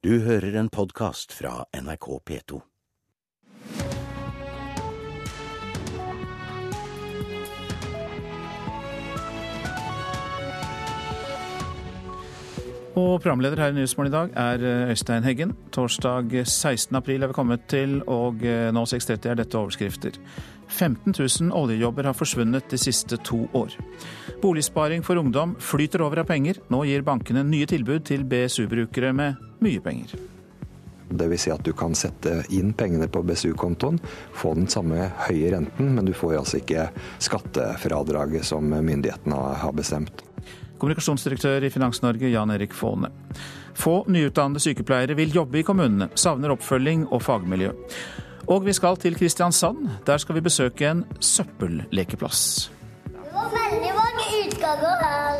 Du hører en podkast fra NRK P2. Og programleder her i Nyhetsmorgen i dag er eh, Øystein Heggen. Torsdag 16. april er vi kommet til, og eh, nå 6.30 er dette overskrifter. 15 000 oljejobber har forsvunnet de siste to år. Boligsparing for ungdom flyter over av penger. Nå gir bankene nye tilbud til BSU-brukere med mye penger. Dvs. Si at du kan sette inn pengene på BSU-kontoen, få den samme høye renten, men du får altså ikke skattefradraget som myndighetene har bestemt. Kommunikasjonsdirektør i Finans-Norge, Jan Erik Faane. Få nyutdannede sykepleiere vil jobbe i kommunene, savner oppfølging og fagmiljø. Og vi skal til Kristiansand. Der skal vi besøke en søppellekeplass. Det var veldig mange utganger her.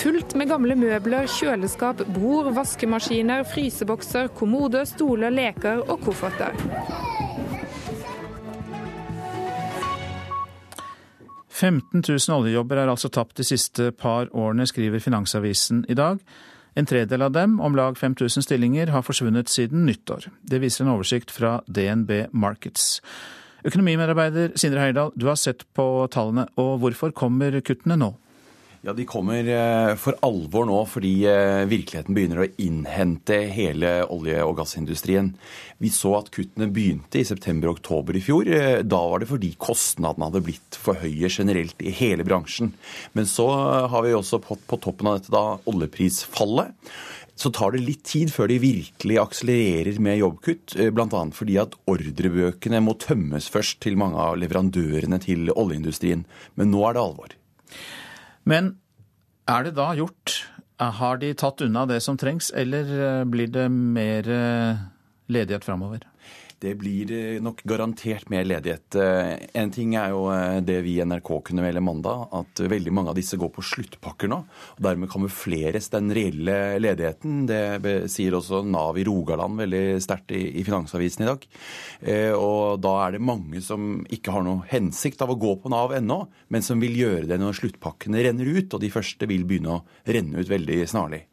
Fullt med gamle møbler, kjøleskap, bord, vaskemaskiner, frysebokser, kommode, stoler, leker og kofferter. 15 000 oljejobber er altså tapt de siste par årene, skriver Finansavisen i dag. En tredel av dem, om lag 5000 stillinger, har forsvunnet siden nyttår. Det viser en oversikt fra DNB Markets. Økonomimedarbeider Sindre Heirdal, du har sett på tallene, og hvorfor kommer kuttene nå? Ja, De kommer eh, for alvor nå fordi eh, virkeligheten begynner å innhente hele olje- og gassindustrien. Vi så at kuttene begynte i september-oktober i fjor. Eh, da var det fordi kostnadene hadde blitt for høye generelt i hele bransjen. Men så har vi også fått på toppen av dette da oljeprisfallet. Så tar det litt tid før de virkelig akselererer med jobbkutt, bl.a. fordi at ordrebøkene må tømmes først til mange av leverandørene til oljeindustrien. Men nå er det alvor. Men er det da gjort? Har de tatt unna det som trengs, eller eh, blir det mer eh, ledighet framover? Det blir eh, nok garantert mer ledighet. En ting er jo det vi i NRK kunne melde mandag, at veldig mange av disse går på sluttpakker nå. og Dermed kamufleres den reelle ledigheten. Det sier også Nav i Rogaland veldig sterkt i Finansavisen i dag. Og da er det mange som ikke har noe hensikt av å gå på Nav ennå, men som vil gjøre det når sluttpakkene renner ut, og de første vil begynne å renne ut veldig snarlig.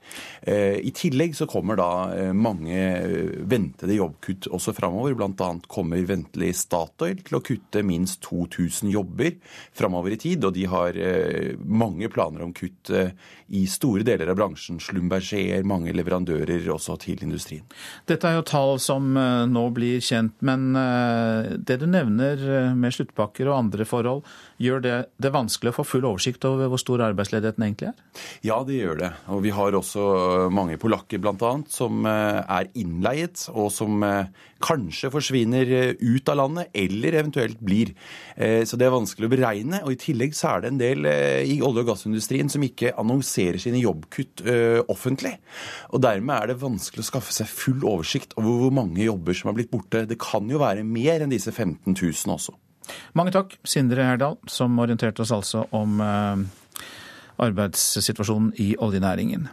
I tillegg så kommer da mange ventede jobbkutt også framover. Bl.a. kommer ventelig Statoil til å kutte minst 2000 jobber framover i tid. Og de har eh, mange planer om kutt eh, i store deler av bransjen. Slumberger, mange leverandører også til industrien. Dette er jo tall som eh, nå blir kjent, men det du nevner med sluttpakker og andre forhold, gjør det det vanskelig å få full oversikt over hvor stor arbeidsledigheten egentlig er? Ja, det gjør det. Og vi har også mange polakker bl.a. som er innleiet, og som kanskje forsvinner ut av landet, eller eventuelt blir. Så det er vanskelig å beregne. Og i tillegg så er det en del i olje- og gassindustrien som ikke annonserer sine jobbkutt offentlig. Og dermed er det vanskelig å skaffe seg full oversikt over hvor mange jobber som har blitt borte. Det kan jo være mer enn disse 15 000 også. Mange takk, Sindre Herdal, som orienterte oss altså om arbeidssituasjonen i oljenæringen.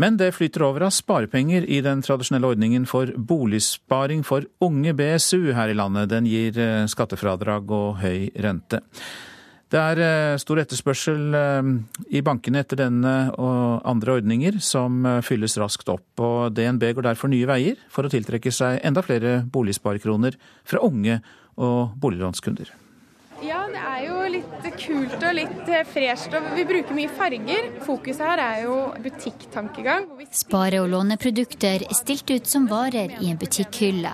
Men det flyter over av sparepenger i den tradisjonelle ordningen for boligsparing for unge BSU her i landet. Den gir skattefradrag og høy rente. Det er stor etterspørsel i bankene etter denne og andre ordninger, som fylles raskt opp. Og DNB går derfor nye veier for å tiltrekke seg enda flere boligsparekroner fra unge og boliglånskunder. Ja, det er jo litt kult og litt fresht. og Vi bruker mye farger. Fokuset her er jo butikktankegang. Spare- og låneprodukter stilt ut som varer i en butikkhylle,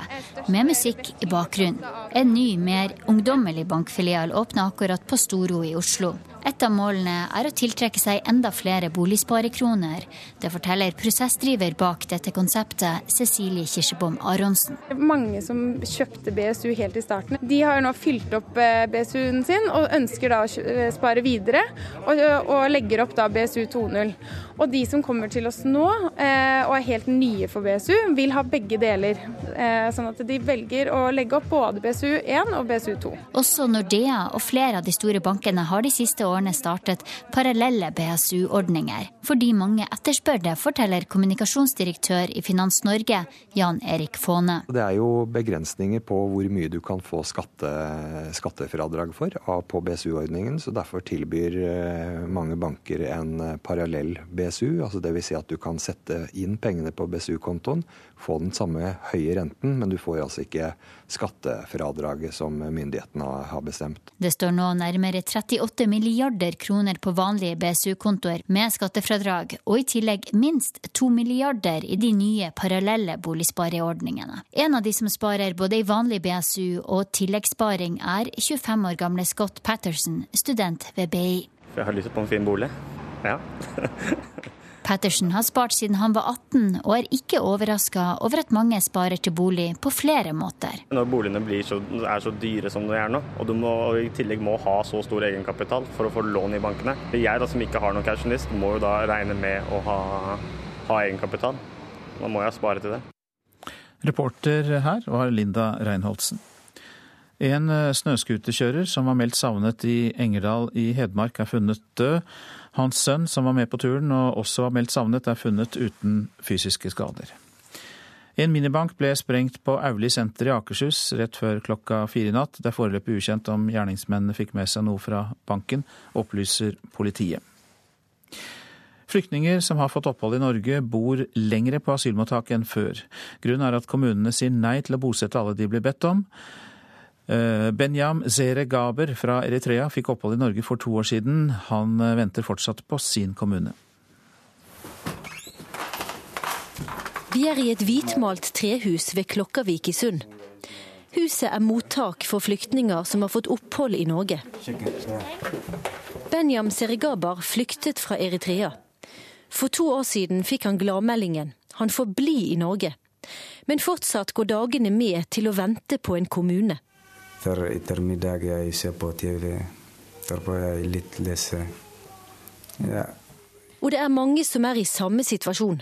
med musikk i bakgrunnen. En ny, mer ungdommelig bankfilial åpner akkurat på Storo i Oslo. Et av målene er å tiltrekke seg enda flere boligsparekroner. Det forteller prosessdriver bak dette konseptet, Cecilie Kirsebom Aronsen. Mange som kjøpte BSU helt i starten, de har nå fylt opp BSU-en sin og ønsker da å spare videre, og, og legger opp da BSU 2.0. Og de som kommer til oss nå eh, og er helt nye for BSU, vil ha begge deler. Eh, sånn at de velger å legge opp både BSU 1 og BSU 2. Også Nordea og flere av de store bankene har de siste årene startet parallelle BSU-ordninger, fordi mange etterspør det, forteller kommunikasjonsdirektør i Finans Norge, Jan Erik Fåne. Det er jo begrensninger på hvor mye du kan få skatte, skattefradrag for på BSU-ordningen, så derfor tilbyr eh, mange banker en parallell BSU. Altså Dvs. Si at du kan sette inn pengene på BSU-kontoen, få den samme høye renten, men du får altså ikke skattefradraget som myndighetene har bestemt. Det står nå nærmere 38 milliarder kroner på vanlige BSU-kontoer med skattefradrag, og i tillegg minst 2 milliarder i de nye parallelle boligspareordningene. En av de som sparer både i vanlig BSU og tilleggssparing, er 25 år gamle Scott Patterson, student ved BI. Jeg har lyst på en fin bolig. Ja. Pettersen har spart siden han var 18, og er ikke overraska over at mange sparer til bolig på flere måter. Når boligene så, er så dyre som de er nå, og du må, og i tillegg må ha så stor egenkapital for å få lån i bankene Jeg da som ikke har noen cashionist, må jo da regne med å ha, ha egenkapital. Da må jeg spare til det. Reporter her var Linda Reinholdsen. En eh, snøscooterkjører som var meldt savnet i Engerdal i Hedmark, er funnet død. Hans sønn, som var med på turen og også var meldt savnet, er funnet uten fysiske skader. En minibank ble sprengt på Auli senter i Akershus rett før klokka fire i natt. Det er foreløpig ukjent om gjerningsmennene fikk med seg noe fra banken, opplyser politiet. Flyktninger som har fått opphold i Norge, bor lengre på asylmottak enn før. Grunnen er at kommunene sier nei til å bosette alle de blir bedt om. Eh, Benyam Zere Gaber fra Eritrea fikk opphold i Norge for to år siden. Han eh, venter fortsatt på sin kommune. Vi er i et hvitmalt trehus ved Klokkavik i Sund. Huset er mottak for flyktninger som har fått opphold i Norge. Benyam Serigabar flyktet fra Eritrea. For to år siden fikk han gladmeldingen. Han får bli i Norge. Men fortsatt går dagene med til å vente på en kommune. Hver ettermiddag jeg ser på TV. Etterpå jeg litt leser. Ja. Og det er mange som er i samme situasjon.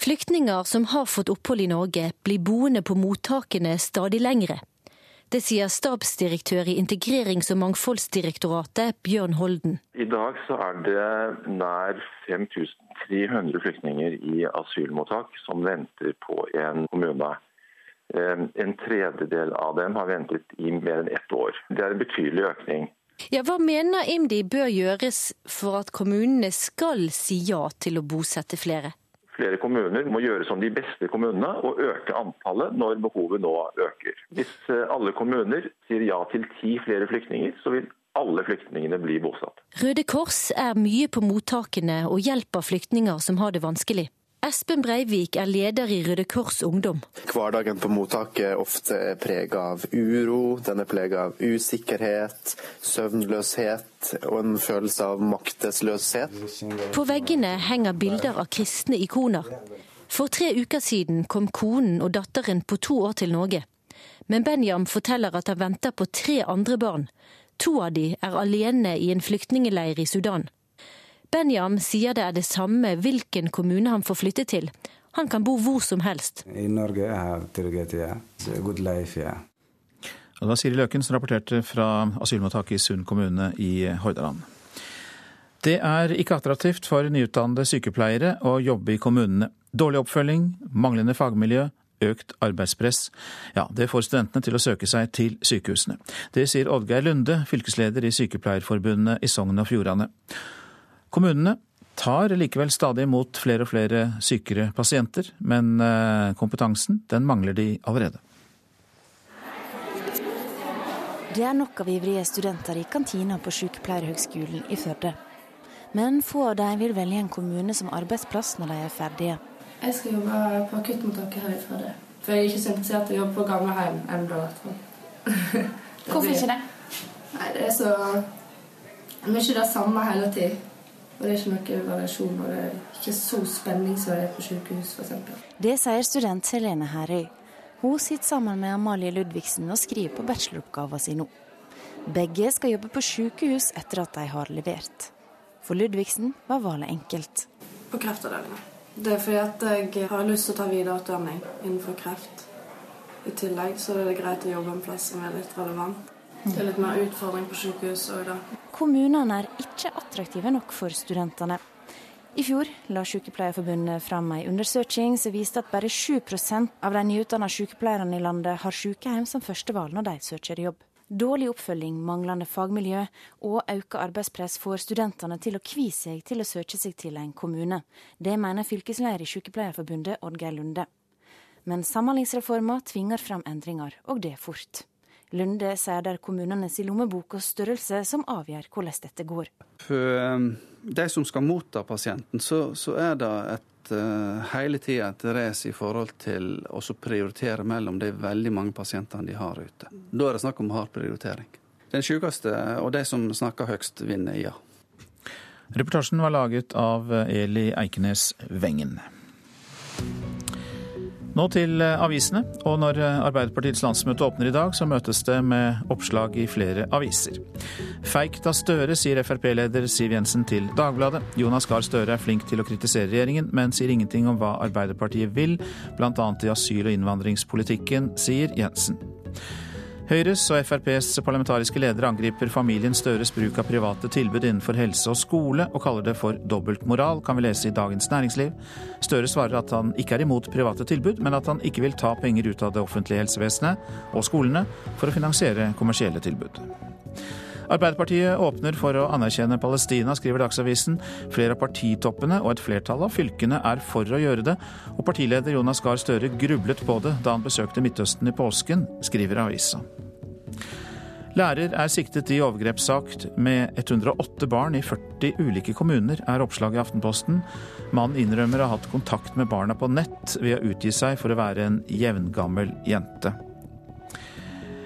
Flyktninger som har fått opphold i Norge, blir boende på mottakene stadig lengre. Det sier stabsdirektør i Integrerings- og mangfoldsdirektoratet, Bjørn Holden. I dag så er det nær 5300 flyktninger i asylmottak som venter på en kommune. Eh, en tredjedel av dem har ventet i mer enn ett år. Det er en betydelig økning. Ja, hva mener IMDi bør gjøres for at kommunene skal si ja til å bosette flere? Flere kommuner må gjøre som de beste kommunene og øke antallet når behovet nå øker. Hvis eh, alle kommuner sier ja til ti flere flyktninger, så vil alle flyktningene bli bosatt. Røde Kors er mye på mottakene og hjelper flyktninger som har det vanskelig. Espen Breivik er leder i Røde Kors Ungdom. Hverdagen på mottaket er ofte prega av uro, den er prega av usikkerhet, søvnløshet og en følelse av maktesløshet. På veggene henger bilder av kristne ikoner. For tre uker siden kom konen og datteren på to år til Norge. Men Benjam forteller at han venter på tre andre barn. To av de er alene i en flyktningeleir i Sudan. Benjam sier det er det samme hvilken kommune han får flytte til. Han kan bo hvor som helst. I Norge er trygghet, ja. Good life, ja. Det var Siri Løken som rapporterte fra asylmottaket i Sund kommune i Hordaland. Det er ikke attraktivt for nyutdannede sykepleiere å jobbe i kommunene. Dårlig oppfølging, manglende fagmiljø, økt arbeidspress. Ja, det får studentene til å søke seg til sykehusene. Det sier Oddgeir Lunde, fylkesleder i Sykepleierforbundet i Sogn og Fjordane. Kommunene tar likevel stadig imot flere og flere sykere pasienter, men eh, kompetansen den mangler de allerede. Det er nok av ivrige studenter i kantina på Sykepleierhøgskolen i Førde. Men få av dem vil velge en kommune som arbeidsplass når de er ferdige. Jeg skal jobbe på akuttmottaket her i Førde. For jeg er ikke så interessert i å jobbe på gamlehjem ennå. Hvorfor ikke det? Nei, Det er så mye det samme hele tida. Og det er ikke noe variasjon, og det er ikke så spenning som det er på sykehus f.eks. Det sier student Helene Herøy. Hun sitter sammen med Amalie Ludvigsen og skriver på bacheloroppgaven sin nå. Begge skal jobbe på sykehus etter at de har levert. For Ludvigsen var valget enkelt. På kreftavdelingen. Det er fordi at jeg har lyst til å ta videreutdanning innenfor kreft. I tillegg så er det greit å jobbe en plass som er litt relevant. Det er litt mer utfordring på sykehus òg, da. Kommunene er ikke attraktive nok for studentene. I fjor la Sykepleierforbundet fram en undersøking som viste at bare 7% av de nyutdanna sykepleierne i landet har sykehjem som førstevalg når de søker jobb. Dårlig oppfølging, manglende fagmiljø og økt arbeidspress får studentene til å kvie seg til å søke seg til en kommune. Det mener fylkesleder i Sykepleierforbundet, Oddgeir Lunde. Men Samhandlingsreforma tvinger fram endringer, og det fort. Lunde sier det er kommunenes lommebok og størrelse som avgjør hvordan dette går. For um, de som skal motta pasienten, så, så er det et, uh, hele tida et race i forhold til å prioritere mellom de veldig mange pasientene de har ute. Da er det snakk om hard prioritering. Den sykeste og de som snakker høyst, vinner, ja. Reportasjen var laget av Eli Eikenes Wengen. Nå til eh, avisene. Og når eh, Arbeiderpartiets landsmøte åpner i dag, så møtes det med oppslag i flere aviser. Feigt av Støre, sier Frp-leder Siv Jensen til Dagbladet. Jonas Gahr Støre er flink til å kritisere regjeringen, men sier ingenting om hva Arbeiderpartiet vil, bl.a. i asyl- og innvandringspolitikken, sier Jensen. Høyres og FrPs parlamentariske ledere angriper familien Støres bruk av private tilbud innenfor helse og skole, og kaller det for dobbeltmoral, kan vi lese i Dagens Næringsliv. Støre svarer at han ikke er imot private tilbud, men at han ikke vil ta penger ut av det offentlige helsevesenet og skolene for å finansiere kommersielle tilbud. Arbeiderpartiet åpner for å anerkjenne Palestina, skriver Dagsavisen. Flere av partitoppene og et flertall av fylkene er for å gjøre det, og partileder Jonas Gahr Støre grublet på det da han besøkte Midtøsten i påsken, skriver avisa. Lærer er siktet i overgrepssak med 108 barn i 40 ulike kommuner, er oppslaget i Aftenposten. Mannen innrømmer å ha hatt kontakt med barna på nett ved å utgi seg for å være en jevngammel jente.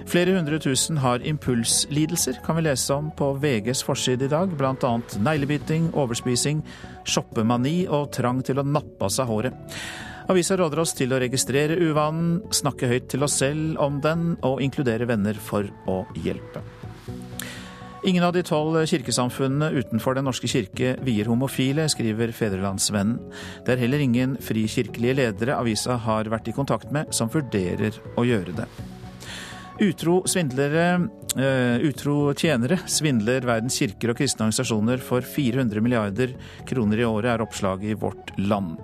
Flere hundre tusen har impulslidelser, kan vi lese om på VGs forside i dag. Blant annet neglebiting, overspising, shoppemani og trang til å nappe av seg håret. Avisa råder oss til å registrere uvanen, snakke høyt til oss selv om den, og inkludere venner for å hjelpe. Ingen av de tolv kirkesamfunnene utenfor Den norske kirke vier homofile, skriver Fedrelandsvennen. Det er heller ingen frikirkelige ledere avisa har vært i kontakt med, som vurderer å gjøre det. Utro svindlere, uh, utro tjenere svindler verdens kirker og kristne organisasjoner for 400 milliarder kroner i året, er oppslaget i Vårt Land.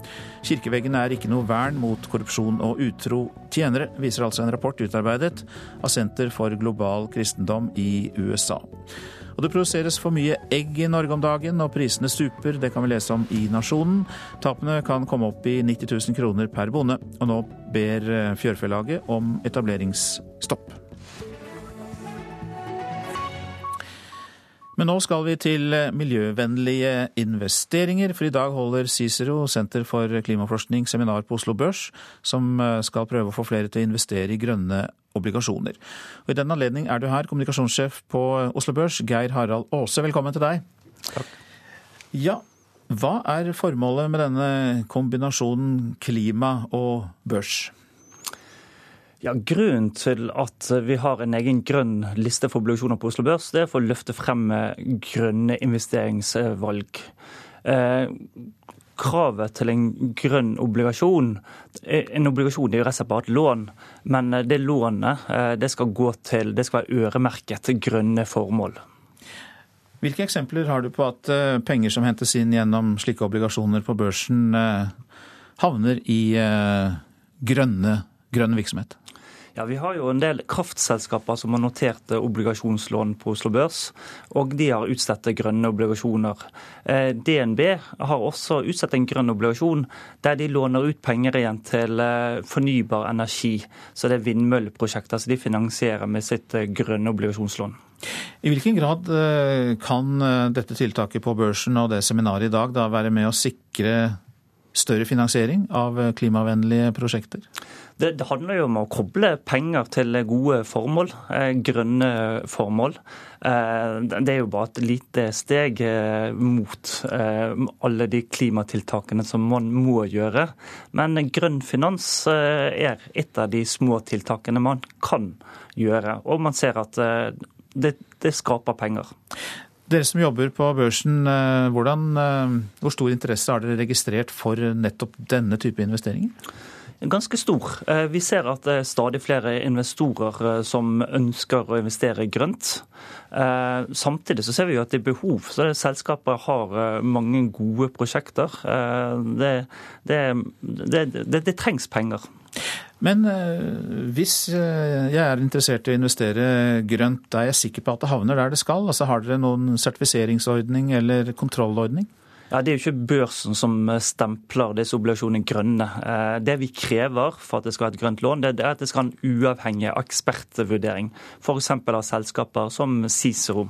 Kirkeveggene er ikke noe vern mot korrupsjon og utro tjenere, viser altså en rapport utarbeidet av Senter for global kristendom i USA. Og det produseres for mye egg i Norge om dagen, og prisene stuper. Det kan vi lese om i Nasjonen. Tapene kan komme opp i 90 000 kroner per bonde, og nå ber eh, Fjørfelaget om etableringsstopp. Men nå skal vi til eh, miljøvennlige investeringer, for i dag holder Cicero, Senter for klimaforskning, seminar på Oslo Børs, som eh, skal prøve å få flere til å investere i grønne obligasjoner. Og I den anledning er du her, kommunikasjonssjef på Oslo Børs, Geir Harald Aase. Velkommen til deg. Takk. Ja, hva er formålet med denne kombinasjonen klima og børs? Ja, Grunnen til at vi har en egen grønn liste for obligasjoner på Oslo Børs, det er for å løfte frem grønne investeringsvalg. Eh, kravet til en grønn obligasjon En obligasjon er jo rett og slett bare et lån, men det lånet eh, det skal gå til, det skal være øremerket til grønne formål. Hvilke eksempler har du på at eh, penger som hentes inn gjennom slike obligasjoner på børsen, havner i grønne, grønn virksomhet? Ja, Vi har jo en del kraftselskaper som har notert obligasjonslån på Oslo Børs, og de har utstedt grønne obligasjoner. Eh, DNB har også utstedt en grønn obligasjon der de låner ut penger igjen til eh, fornybar energi. Så det er vindmølleprosjekter som de finansierer med sitt eh, grønne obligasjonslån. I hvilken grad kan dette tiltaket på børsen og det seminaret i dag da være med å sikre større finansiering av klimavennlige prosjekter? Det, det, handler jo om å koble penger til gode formål, eh, grønne formål. Eh, det er jo bare et lite steg eh, mot alle de klimatiltakene som man må gjøre. Men grønn finans er et av de små tiltakene man kan gjøre. Og man ser at det, det skaper penger. Dere som jobber på børsen, hvordan, hvor stor interesse har dere registrert for nettopp denne type investeringer? Ganske stor. Eh, vi ser at det er stadig flere investorer eh, som ønsker å investere grønt. Eh, samtidig så ser vi jo at det er behov. så Selskapet har mange gode prosjekter. Det, det, det trengs penger. Men hvis jeg er interessert i å investere grønt, er jeg sikker på at det havner der det skal? Altså Har dere noen sertifiseringsordning eller kontrollordning? Ja, Det er jo ikke børsen som stempler disse obligasjonene grønne. Eh, det vi krever for at det skal være et grønt lån, det er at det skal ha en uavhengig ekspertvurdering. F.eks. av selskaper som Cicero.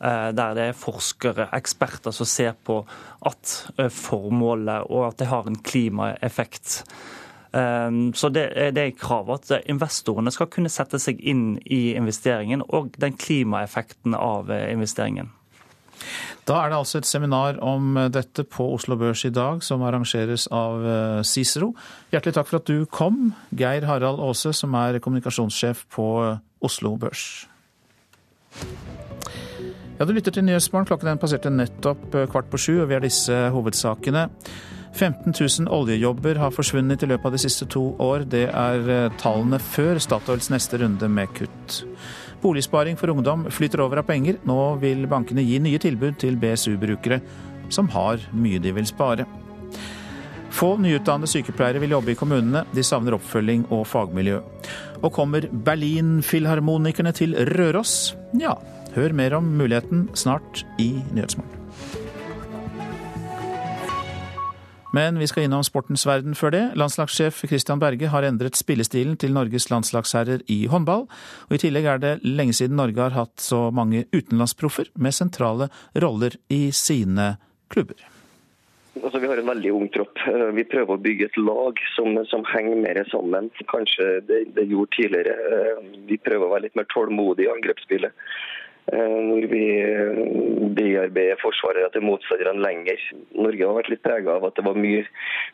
Eh, der det er forskere, eksperter, som ser på at eh, formålet og at det har en klimaeffekt. Så det er det kravet at investorene skal kunne sette seg inn i investeringen og den klimaeffekten av investeringen. Da er det altså et seminar om dette på Oslo Børs i dag, som arrangeres av eh, Cicero. Hjertelig takk for at du kom, Geir Harald Aase, som er kommunikasjonssjef på eh, Oslo Børs. Ja, Du lytter til Nyhetsmorgen. Klokken den passerte nettopp eh, kvart på sju, og vi har disse hovedsakene. 15 000 oljejobber har forsvunnet i løpet av de siste to år. Det er tallene før Statoils neste runde med kutt. Boligsparing for ungdom flyter over av penger. Nå vil bankene gi nye tilbud til BSU-brukere som har mye de vil spare. Få nyutdannede sykepleiere vil jobbe i kommunene. De savner oppfølging og fagmiljø. Og kommer Berlin-filharmonikerne til Røros? Ja, hør mer om muligheten snart i Nyhetsmorgen. Men vi skal innom sportens verden før det. Landslagssjef Christian Berge har endret spillestilen til Norges landslagsherrer i håndball. Og I tillegg er det lenge siden Norge har hatt så mange utenlandsproffer med sentrale roller i sine klubber. Altså, vi har en veldig ung tropp. Eh, vi prøver å bygge et lag som, som henger mer sammen. Kanskje det, det gjorde tidligere. Eh, vi prøver å være litt mer tålmodige i angrepsspillet. Eh, hvor vi eh, bearbeider forsvarere til motstanderne lenger. Norge har vært litt prega av at det var mye,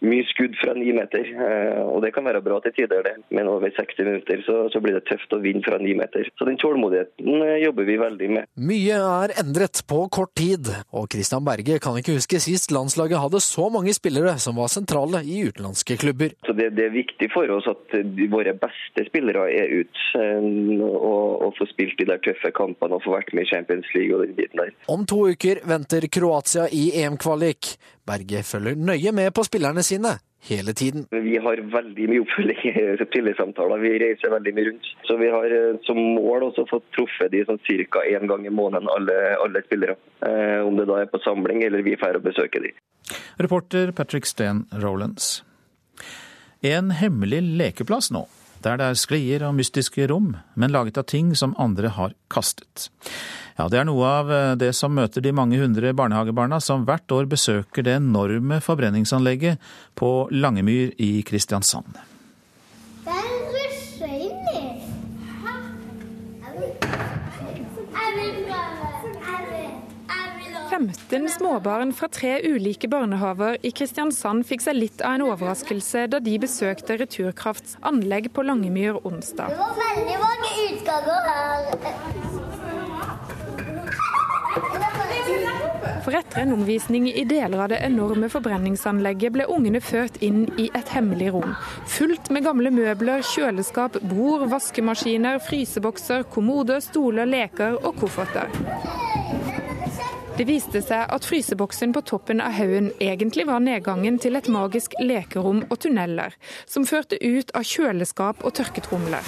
mye, skudd fra ni meter. Eh, og Det kan være bra til tider, det. men over 60 minutter så, så, blir det tøft å vinne fra ni meter. Så den tålmodigheten jobber vi veldig med. Mye er endret på kort tid, og Christian Berge kan ikke huske sist landslaget hadde så mange spillere som var sentrale i utenlandske klubber. Så det, det er viktig for oss at våre beste spillere er ute og, og får spilt de der tøffe kampene og får vært med i Champions League og den biten der. Om to uker venter Kroatia i EM-kvalik. Berge følger nøye med på spillerne sine hele tiden. Vi har veldig mye oppfølging i spillersamtaler. Vi reiser veldig mye rundt. Så vi har eh, som mål også fått truffet de sånn ca. én gang i måneden, alle, alle spillere. Eh, om det da er på samling eller vi drar og besøker de. Reporter Patrick Steen Rolands. En hemmelig lekeplass nå der det er sklier og mystiske rom, men laget av ting som andre har kastet. Ja, det er noe av eh, det som møter de mange hundre barnehagebarna som hvert år besøker det enorme forbrenningsanlegget på Langemyr i Kristiansand. 15 småbarn fra tre ulike barnehaver i Kristiansand fikk seg litt av en overraskelse da de besøkte Returkrafts anlegg på Langemyr onsdag. Det var veldig mange utganger her. For etter en omvisning i deler av det enorme forbrenningsanlegget ble ungene ført inn i et hemmelig rom. Fullt med gamle møbler, kjøleskap, bord, vaskemaskiner, frysebokser, kommoder, stoler, leker og kofferter. Det viste seg at fryseboksen på toppen av haugen egentlig var nedgangen til et magisk lekerom og tunneler, som førte ut av kjøleskap og tørketromler.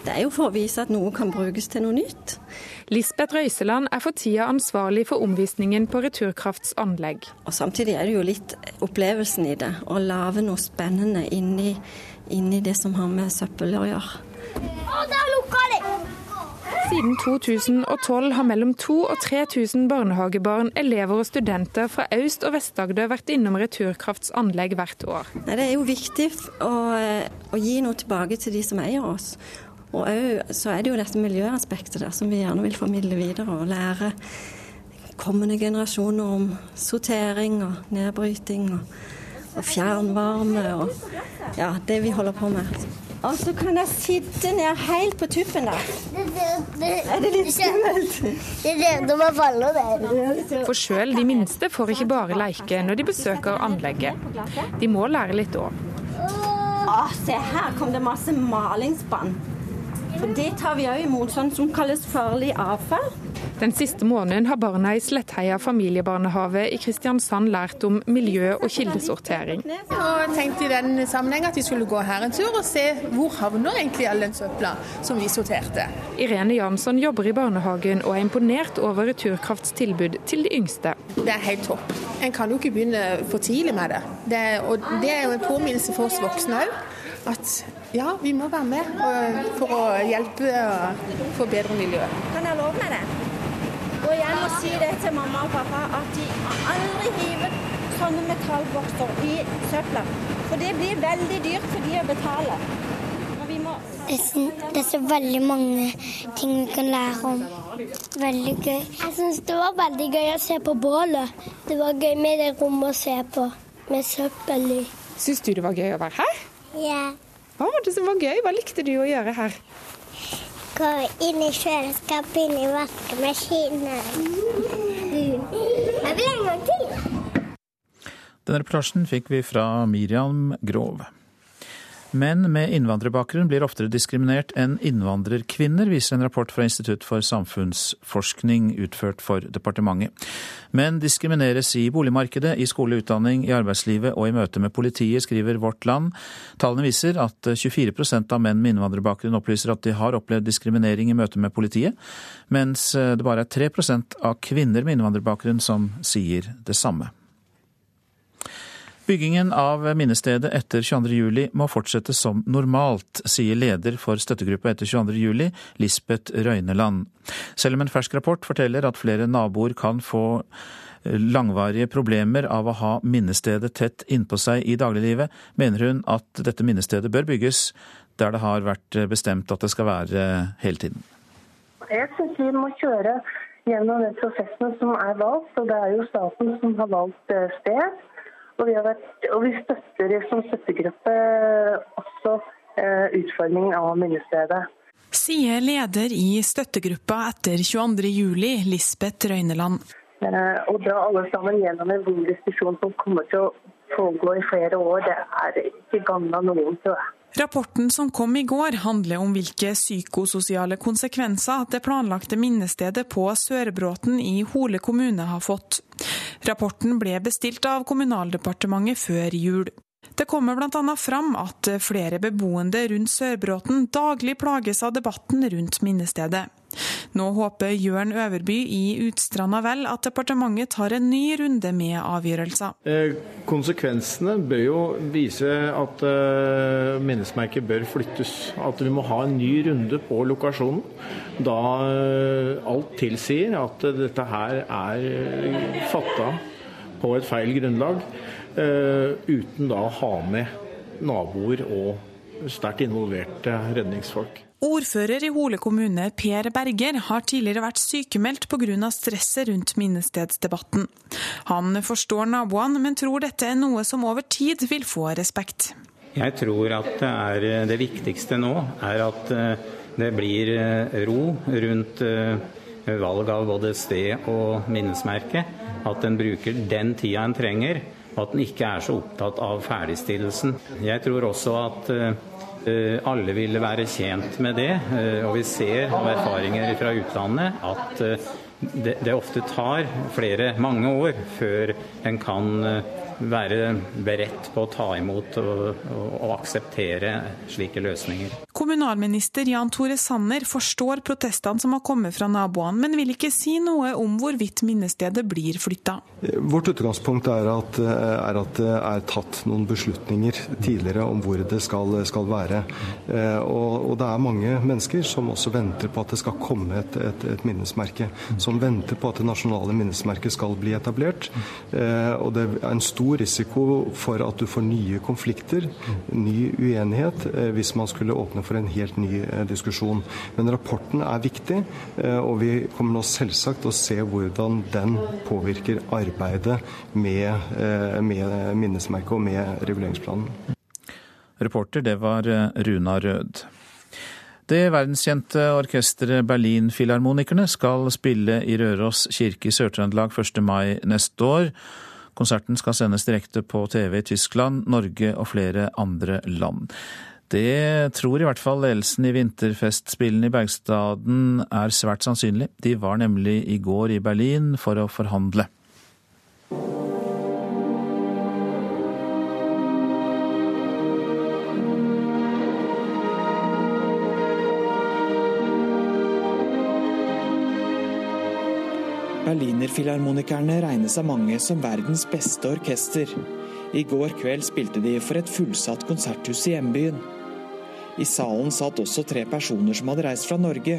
Det er jo for å vise at noe kan brukes til noe nytt. Lisbeth Røiseland er for tida ansvarlig for omvisningen på Returkrafts anlegg. Og Samtidig er det jo litt opplevelsen i det, å lage noe spennende inni, inni det som har med søppel å gjøre. Siden 2012 har mellom 2000 og 3000 barnehagebarn, elever og studenter fra Øst- og Vest-Agder vært innom Returkrafts anlegg hvert år. Det er jo viktig å, å gi noe tilbake til de som eier oss. Og òg så er det jo dette miljøaspektet der som vi gjerne vil formidle videre og lære kommende generasjoner om sortering og nedbryting og, og fjernvarme og ja, det vi holder på med. Og så kan jeg sitte ned helt på tuppen der. Er det litt skummelt? Det som å faller der. For sjøl de minste får ikke bare leke når de besøker anlegget. De må lære litt òg. Å, se her kom det masse malingsspann. For det tar vi òg imot, sånn som kalles farlig avfall. Den siste måneden har barna i Slettheia familiebarnehage i Kristiansand lært om miljø- og kildesortering. Og tenkte i den sammenheng at vi skulle gå her en tur og se hvor havner egentlig all den søpla som vi sorterte. Irene Jansson jobber i barnehagen og er imponert over Returkrafts tilbud til de yngste. Det er helt topp. En kan jo ikke begynne for tidlig med det. det og det er jo en påminnelse for oss voksne òg. At ja, vi må være med for å hjelpe og forbedre miljøet. Kan jeg love meg det? Og jeg må si det til mamma og pappa at de aldri hiver sånne metallbokser i søpla. For det blir veldig dyrt for de å betale. Og vi må Det er så- det er så veldig mange ting vi kan lære om. Veldig gøy. Jeg syns det var veldig gøy å se på bålet. Det var gøy med det rommet å se på, med søppel i. Syns du det var gøy å være her? Ja. Hva var det som var gøy? Hva likte du å gjøre her? Gå inn i kjøleskapet, inn i vaskemaskinen. Jeg vil en gang til. Denne reportasjen fikk vi fra Miriam Grov. Menn med innvandrerbakgrunn blir oftere diskriminert enn innvandrerkvinner, viser en rapport fra Institutt for samfunnsforskning utført for departementet. Menn diskrimineres i boligmarkedet, i skole utdanning, i arbeidslivet og i møte med politiet, skriver Vårt Land. Tallene viser at 24% av menn med innvandrerbakgrunn opplyser at de har opplevd diskriminering i møte med politiet, mens det bare er 3% av kvinner med innvandrerbakgrunn som sier det samme. Byggingen av minnestedet etter 22.07 må fortsette som normalt, sier leder for støttegruppa etter 22.07, Lisbeth Røyneland. Selv om en fersk rapport forteller at flere naboer kan få langvarige problemer av å ha minnestedet tett innpå seg i dagliglivet, mener hun at dette minnestedet bør bygges der det har vært bestemt at det skal være hele tiden. Jeg syns vi må kjøre gjennom den prosessene som er valgt, og det er jo staten som har valgt sted. Og vi, vært, og vi støtter som støttegruppe også eh, utformingen av minnestedet. Sier leder i støttegruppa etter 22.07, Lisbeth Røyneland. Eh, å dra alle sammen gjennom en vond diskusjon som kommer til å pågå i flere år, det er ikke gagna noen, tror jeg. Rapporten som kom i går handler om hvilke psykososiale konsekvenser det planlagte minnestedet på Sørbråten i Hole kommune har fått. Rapporten ble bestilt av Kommunaldepartementet før jul. Det kommer bl.a. fram at flere beboende rundt Sørbråten daglig plages av debatten rundt minnestedet. Nå håper Jørn Øverby i Utstranda vel at departementet tar en ny runde med avgjørelser. Eh, konsekvensene bør jo vise at eh, minnesmerket bør flyttes. At vi må ha en ny runde på lokasjonen. Da eh, alt tilsier at dette her er fatta på et feil grunnlag, uten da å ha med naboer og sterkt involverte redningsfolk. Ordfører i Hole kommune, Per Berger, har tidligere vært sykemeldt pga. stresset rundt minnestedsdebatten. Han forstår naboene, men tror dette er noe som over tid vil få respekt. Jeg tror at det, er, det viktigste nå er at det blir ro rundt valg av både sted og minnesmerke. At en bruker den tida en trenger, og at en ikke er så opptatt av ferdigstillelsen. Jeg tror også at alle ville være tjent med det, og vi ser av erfaringer fra utlandet at det, det ofte tar flere, mange år før en kan være beredt på å ta imot og, og, og akseptere slike løsninger. Kommunalminister Jan Tore Sanner forstår protestene som har kommet fra naboene, men vil ikke si noe om hvorvidt minnestedet blir flytta. Vårt utgangspunkt er at, er at, det er tatt noen beslutninger tidligere om hvor det skal, skal være. Og, og, det er mange mennesker som også venter på at det skal komme et, et, et minnesmerke. Som venter på at det nasjonale minnesmerket skal bli etablert. Og det er en stor risiko for at du får nye konflikter, ny uenighet, hvis man skulle åpne for en helt ny diskusjon. Men rapporten er viktig, og vi kommer nå selvsagt å se hvordan den påvirker arbeidet med, med minnesmerket og med reguleringsplanen. Reporter, det var Runa Rød. Det verdenskjente orkesteret Berlinfilharmonikerne skal spille i Røros kirke i Sør-Trøndelag 1. mai neste år. Konserten skal sendes direkte på TV i Tyskland, Norge og flere andre land. Det tror i hvert fall ledelsen i vinterfestspillene i Bergstaden er svært sannsynlig. De var nemlig i går i Berlin for å forhandle. Berlinerfilharmonikerne regnes av mange som verdens beste orkester. I går kveld spilte de for et fullsatt konserthus i hjembyen. I salen satt også tre personer som hadde reist fra Norge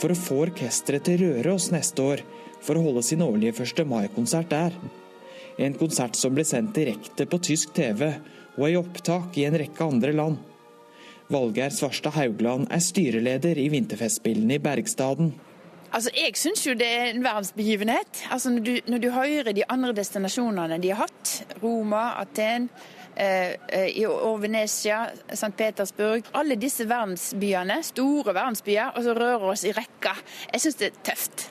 for å få orkesteret til Røros neste år for å holde sin årlige 1. mai-konsert der. En konsert som ble sendt direkte på tysk TV og i opptak i en rekke andre land. Valgeir Svarstad Haugland er styreleder i vinterfestspillene i Bergstaden. Altså, Jeg syns jo det er en verdensbegivenhet. Altså, når du, når du hører de andre destinasjonene de har hatt, Roma, Aten, eh, eh og Venezia, St. Petersburg Alle disse verdensbyene, store verdensbyer, og så rører oss i rekka. Jeg syns det er tøft.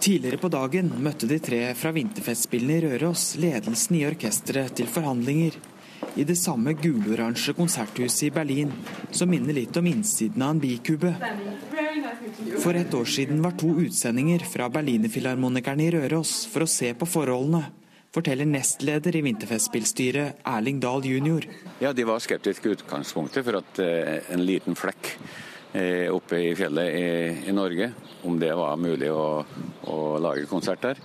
Tidligere på dagen møtte de tre fra vinterfestspillene i Røros ledelsen i orkesteret til forhandlinger i det samme guloransje konserthuset i Berlin, som minner litt om innsiden av en bikube. For et år siden var to utsendinger fra Berlinerfilharmonikerne i Røros for å se på forholdene, forteller nestleder i Vinterfestspillstyret Erling Dahl jr. Ja, De var skeptiske i utgangspunktet for at eh, en liten flekk eh, oppe i fjellet i, i, Norge, om det var mulig å, å lage konsert der.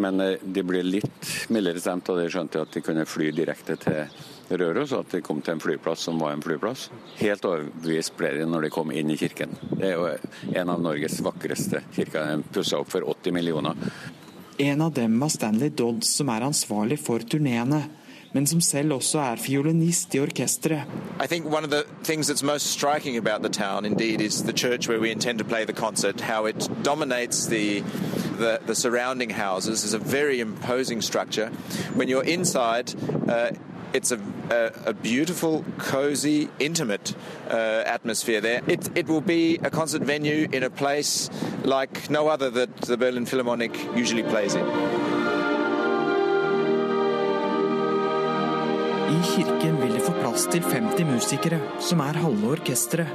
Men eh, de ble litt mildere stemt, og de skjønte at de kunne fly direkte til Røros, at de kom til en flyplass som var en flyplass. Helt overbevist ble de når de kom inn i kirken. Det er jo en av Norges vakreste kirker. Den pussa opp for 80 millioner. En av dem var Stanley Dodds, som er ansvarlig for turneene men som selv også er fiolinist i orkesteret. I think one of the things that's most striking about the town indeed is the church where we intend to play the concert, how it dominates the the, the surrounding houses is a very imposing structure. When you're inside, uh, it's a, a, a, beautiful, cozy, intimate uh, atmosphere there. It, it will be a concert venue in a place like no other that the Berlin Philharmonic usually plays in. I kirken vil de få plass til 50 musikere, som er halve orkesteret.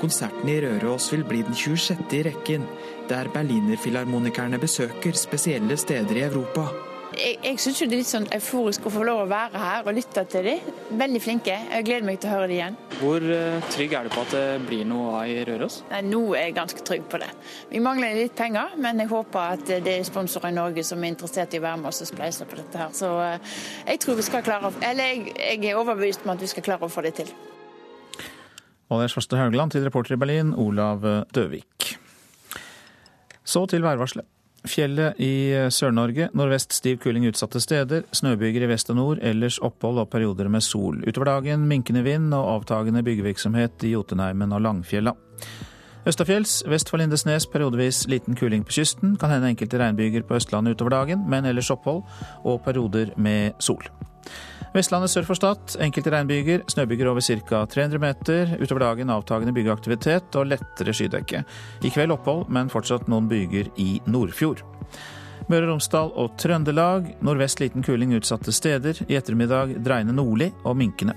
Konserten i Røros vil bli den 26. i rekken, der berlinerfilharmonikerne besøker spesielle steder i Europa. Jeg, jeg syns det er litt sånn euforisk å få lov å være her og lytte til dem. Veldig flinke. Jeg gleder meg til å høre dem igjen. Hvor eh, trygg er du på at det blir noe av i Røros? Nei, Nå er jeg ganske trygg på det. Vi mangler litt penger, men jeg håper at det er sponsorer i Norge som er interessert i å være med oss og spleise på dette her. Så eh, jeg tror vi skal klare Eller jeg, jeg er overbevist om at vi skal klare å få det til. Valgerd Svarstad Haugland til reporter i Berlin, Olav Døvik. Så til værvarselet. Fjellet i Sør-Norge. Nordvest stiv kuling utsatte steder. Snøbyger i vest og nord. Ellers opphold og perioder med sol. Utover dagen minkende vind og avtagende byggevirksomhet i Jotunheimen og Langfjella. Østafjells vest for Lindesnes periodevis liten kuling på kysten. Kan hende enkelte regnbyger på Østlandet utover dagen, men ellers opphold og perioder med sol. Vestlandet sør for Stad enkelte regnbyger, snøbyger over ca. 300 meter. Utover dagen avtagende byggeaktivitet og lettere skydekke. I kveld opphold, men fortsatt noen byger i Nordfjord. Møre og Romsdal og Trøndelag nordvest liten kuling utsatte steder. I ettermiddag dreiende nordlig og minkende.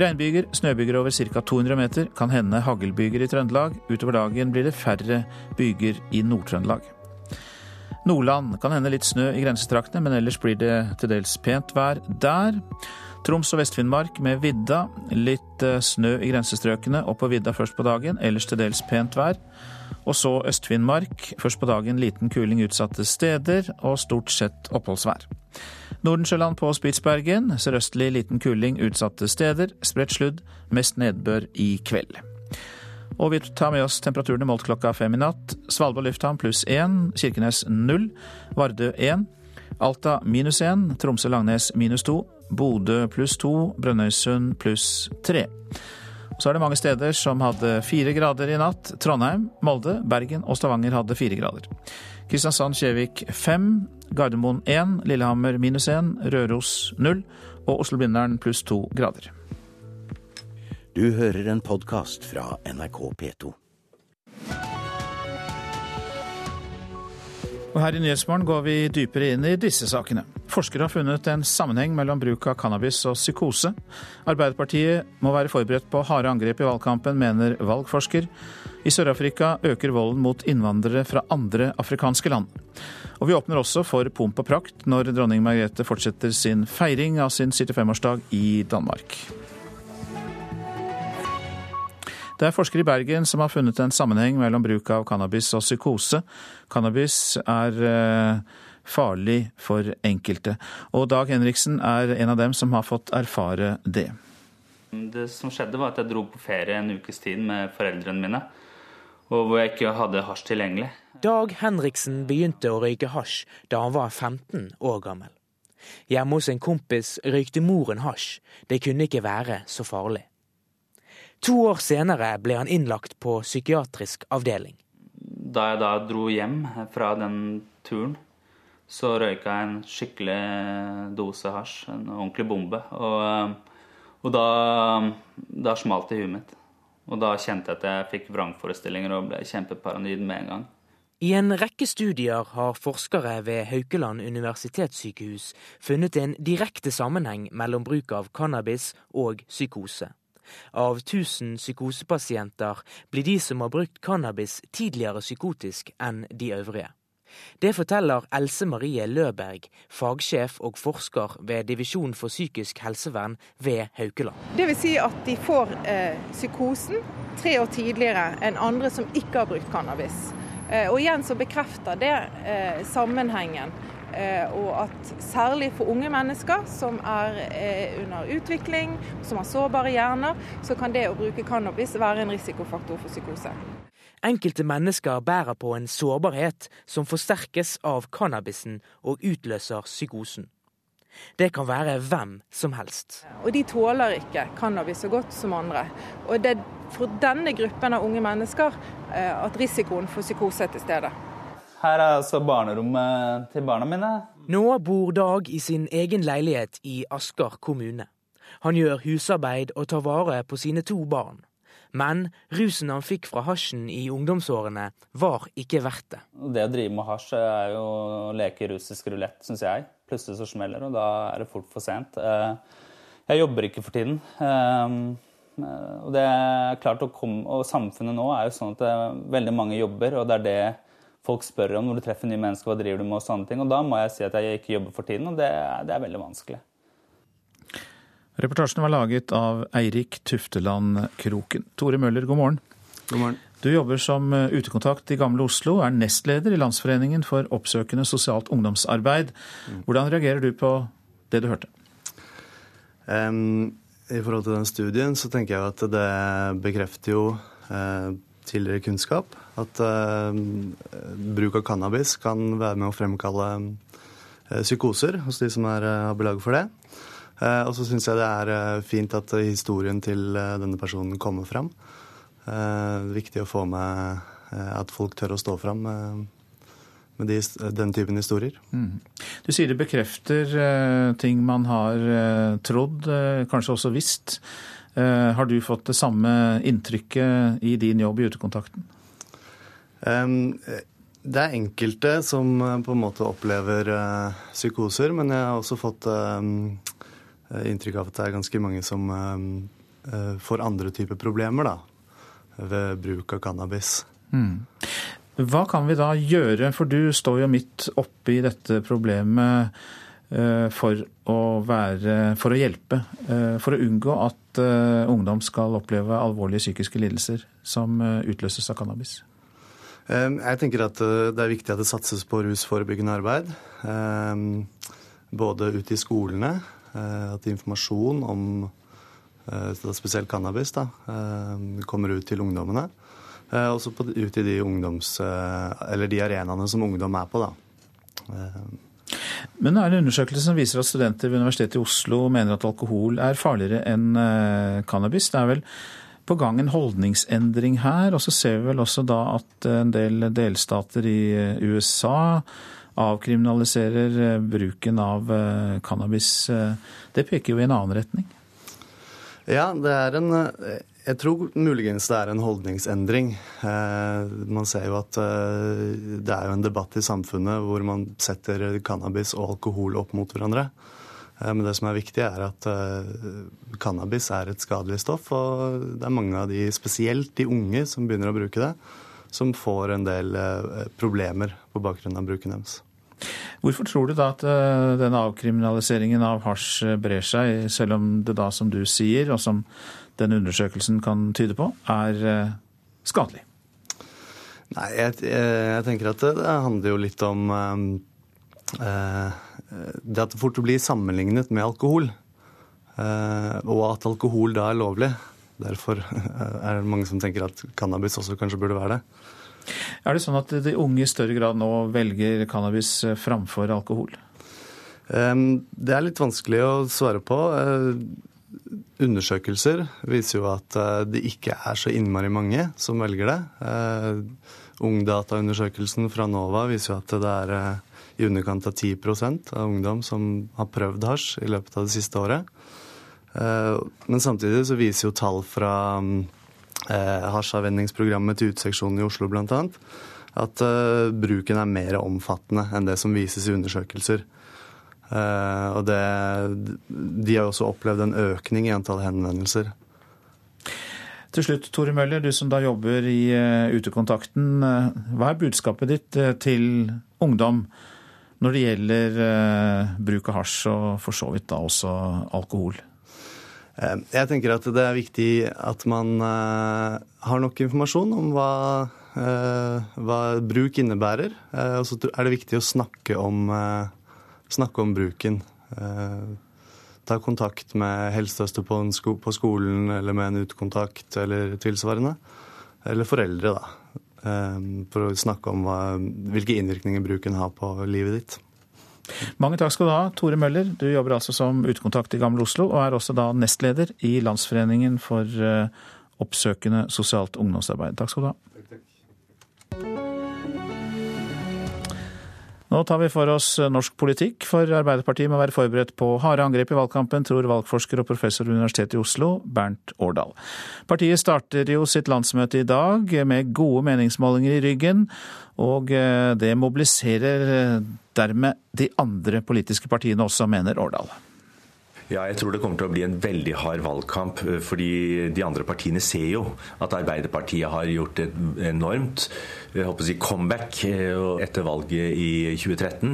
Regnbyger, snøbyger over ca. 200 meter. Kan hende haglbyger i Trøndelag. Utover dagen blir det færre byger i Nord-Trøndelag. Nordland kan hende litt snø i grensetraktene, men ellers blir det til dels pent vær der. Troms og Vest-Finnmark med vidda. Litt eh, snø i grensestrøkene og på vidda først på dagen, ellers til dels pent vær. Og så Øst-Finnmark. Først på dagen liten kuling utsatte steder og stort sett oppholdsvær. Nordensjøland på Spitsbergen. Sørøstlig liten kuling utsatte steder. Spredt sludd. Mest nedbør i kveld. Og vi tar med oss temperaturene målt klokka fem i natt. Svalbard lufthavn pluss én, Kirkenes null, Vardø én, Alta minus én, Tromsø-Langnes minus to, Bodø pluss to, Brønnøysund pluss tre. Så er det mange steder som hadde fire grader i natt. Trondheim, Molde, Bergen og Stavanger hadde fire grader. Kristiansand-Kjevik fem, Gardermoen én, Lillehammer minus én, Røros null og Oslo-Blindern pluss to grader. Du hører en podkast fra NRK P2. Og her i Nyhetsmorgen går vi dypere inn i disse sakene. Forskere har funnet en sammenheng mellom bruk av cannabis og psykose. Arbeiderpartiet må være forberedt på harde angrep i valgkampen, mener valgforsker. I Sør-Afrika øker volden mot innvandrere fra andre afrikanske land. Og vi åpner også for pomp og prakt når dronning Margrethe fortsetter sin feiring av sin 75-årsdag i Danmark. Det er forskere i Bergen som har funnet en sammenheng mellom bruk av cannabis og psykose. Cannabis er eh, farlig for enkelte. Og Dag Henriksen er en av dem som har fått erfare det. Det som skjedde, var at jeg dro på ferie en ukes tid med foreldrene mine. Og hvor jeg ikke hadde hasj tilgjengelig. Dag Henriksen begynte å røyke hasj da han var 15 år gammel. Hjemme hos en kompis røykte moren hasj. Det kunne ikke være så farlig. To år senere ble han innlagt på psykiatrisk avdeling. Da jeg da dro hjem fra den turen, så røyka jeg en skikkelig dose hasj. En ordentlig bombe. Og, og da, da smalt det i huet mitt. Og da kjente jeg at jeg fikk vrangforestillinger og ble kjempeparanoid med en gang. I en rekke studier har forskere ved Haukeland universitetssykehus funnet en direkte sammenheng mellom bruk av cannabis og psykose. Av 1000 psykosepasienter blir de som har brukt cannabis tidligere psykotisk enn de øvrige. Det forteller Else Marie Løberg, fagsjef og forsker ved Divisjon for psykisk helsevern ved Haukeland. Vil si at de får eh, psykosen tre år tidligere enn andre som ikke har brukt cannabis. Eh, og igjen så bekrefter det eh, sammenhengen og at særlig for unge mennesker som er eh, under utvikling, som har sårbare hjerner, så kan det å bruke cannabis være en risikofaktor for psykose. Enkelte mennesker bærer på en sårbarhet som forsterkes av cannabisen og utløser psykosen. Det kan være hvem som helst. Og de tåler ikke cannabis så godt som andre. Og det er for denne gruppen av unge mennesker eh, at risikoen for psykose er til stede. Her er altså barnerommet til barna mine. Nå bor Dag i sin egen leilighet i Asker kommune. Han gjør husarbeid og tar vare på sine to barn. Men rusen han fikk fra hasjen i ungdomsårene, var ikke verdt det. Det å drive med hasj er jo å leke russisk rulett, syns jeg. Plutselig så smeller og da er det fort for sent. Eh, jeg jobber ikke for tiden. Eh, og det er klart å komme, og samfunnet nå er jo sånn at veldig mange jobber, og det er det folk spør om når du treffer nye mennesker, hva driver du med og sånne ting. Og da må jeg si at jeg ikke jobber for tiden, og det, det er veldig vanskelig. Reportasjen var laget av Eirik Tufteland Kroken. Tore Møller, god morgen. God morgen. Du jobber som eh, utekontakt i Gamle Oslo, er nestleder i Landsforeningen for oppsøkende sosialt ungdomsarbeid. Mm. Hvordan reagerer du på det du hørte? Um, I forhold til den studien så tenker jeg at det bekrefter jo uh, tidligere kunnskap. At uh, bruk av cannabis kan være med å fremkalle uh, psykoser hos de som er, uh, har belag for det. og så syns jeg det er fint at historien til denne personen kommer fram. viktig å få med at folk tør å stå fram med de, den typen historier. Mm. Du sier det bekrefter ting man har trodd, kanskje også visst. Eh, har du fått det samme inntrykket i din jobb i utekontakten? Det er enkelte som eh, på en måte opplever eh, psykoser, men jeg har også fått inntrykk av at det er ganske mange som får andre typer problemer da, ved bruk av cannabis. Mm. Hva kan vi da gjøre, for du står jo midt oppi dette problemet. For å, være, for å hjelpe. For å unngå at eh, ungdom skal oppleve alvorlige psykiske lidelser som utløses av cannabis. Jeg tenker at det er viktig at det satses på rusforebyggende arbeid. Både ute i skolene. At informasjon om spesielt cannabis da, kommer ut til ungdommene. Også ut i de, ungdoms, de arenaene som ungdom er på. da. Men det er en undersøkelse som viser at studenter ved Universitetet i Oslo mener at alkohol er farligere enn eh, cannabis. Det er vel på gang en holdningsendring her. Og så ser vi vel også da at en del delstater i USA avkriminaliserer bruken av cannabis. Det peker jo i en annen retning. Ja, det er en Jeg tror muligens det er en holdningsendring. Man ser jo at det er jo en debatt i samfunnet hvor man setter cannabis og alkohol opp mot hverandre. Men det som er viktig, er at cannabis er et skadelig stoff. Og det er mange av de, spesielt de unge, som begynner å bruke det, som får en del problemer på bakgrunn av bruken deres. Hvorfor tror du da at denne avkriminaliseringen av hasj brer seg, selv om det da, som du sier, og som den undersøkelsen kan tyde på, er skadelig? Nei, jeg, jeg tenker at det, det handler jo litt om eh, det at det fort blir sammenlignet med alkohol. Eh, og at alkohol da er lovlig. Derfor er det mange som tenker at cannabis også kanskje burde være det. Er det sånn at de unge i større grad nå velger cannabis framfor alkohol? Det er litt vanskelig å svare på. Undersøkelser viser jo at det ikke er så innmari mange som velger det. Ungdataundersøkelsen fra NOVA viser jo at det er i underkant av 10% av ungdom som har prøvd hasj i løpet av det siste året. Men samtidig så viser jo tall fra hasjavvenningsprogrammet til Uteseksjonen i Oslo bl.a. at bruken er mer omfattende enn det som vises i undersøkelser. Og det, de har også opplevd en økning i antall henvendelser. Til slutt, Tore Møller, du som da jobber i Utekontakten. Hva er budskapet ditt til ungdom når det gjelder bruk av hasj, og for så vidt da også alkohol? Jeg tenker at det er viktig at man har nok informasjon om hva, hva bruk innebærer. Og så er det viktig å snakke om, snakke om bruken. Ta kontakt med helsesøster på, sko på skolen eller med en utekontakt eller tilsvarende. Eller foreldre, da. For å snakke om hva, hvilke innvirkninger bruken har på livet ditt. Mange takk skal du ha, Tore Møller. Du jobber altså som utekontakt i Gamle Oslo, og er også da nestleder i Landsforeningen for oppsøkende sosialt ungdomsarbeid. Takk skal du ha. Nå tar vi for oss norsk politikk, for Arbeiderpartiet må være forberedt på harde angrep i valgkampen, tror valgforsker og professor ved Universitetet i Oslo, Bernt Årdal. Partiet starter jo sitt landsmøte i dag med gode meningsmålinger i ryggen, og det mobiliserer dermed de andre politiske partiene også, mener Årdal. Ja, jeg tror det kommer til å bli en veldig hard valgkamp. fordi de andre partiene ser jo at Arbeiderpartiet har gjort et enormt jeg håper å si, comeback etter valget i 2013.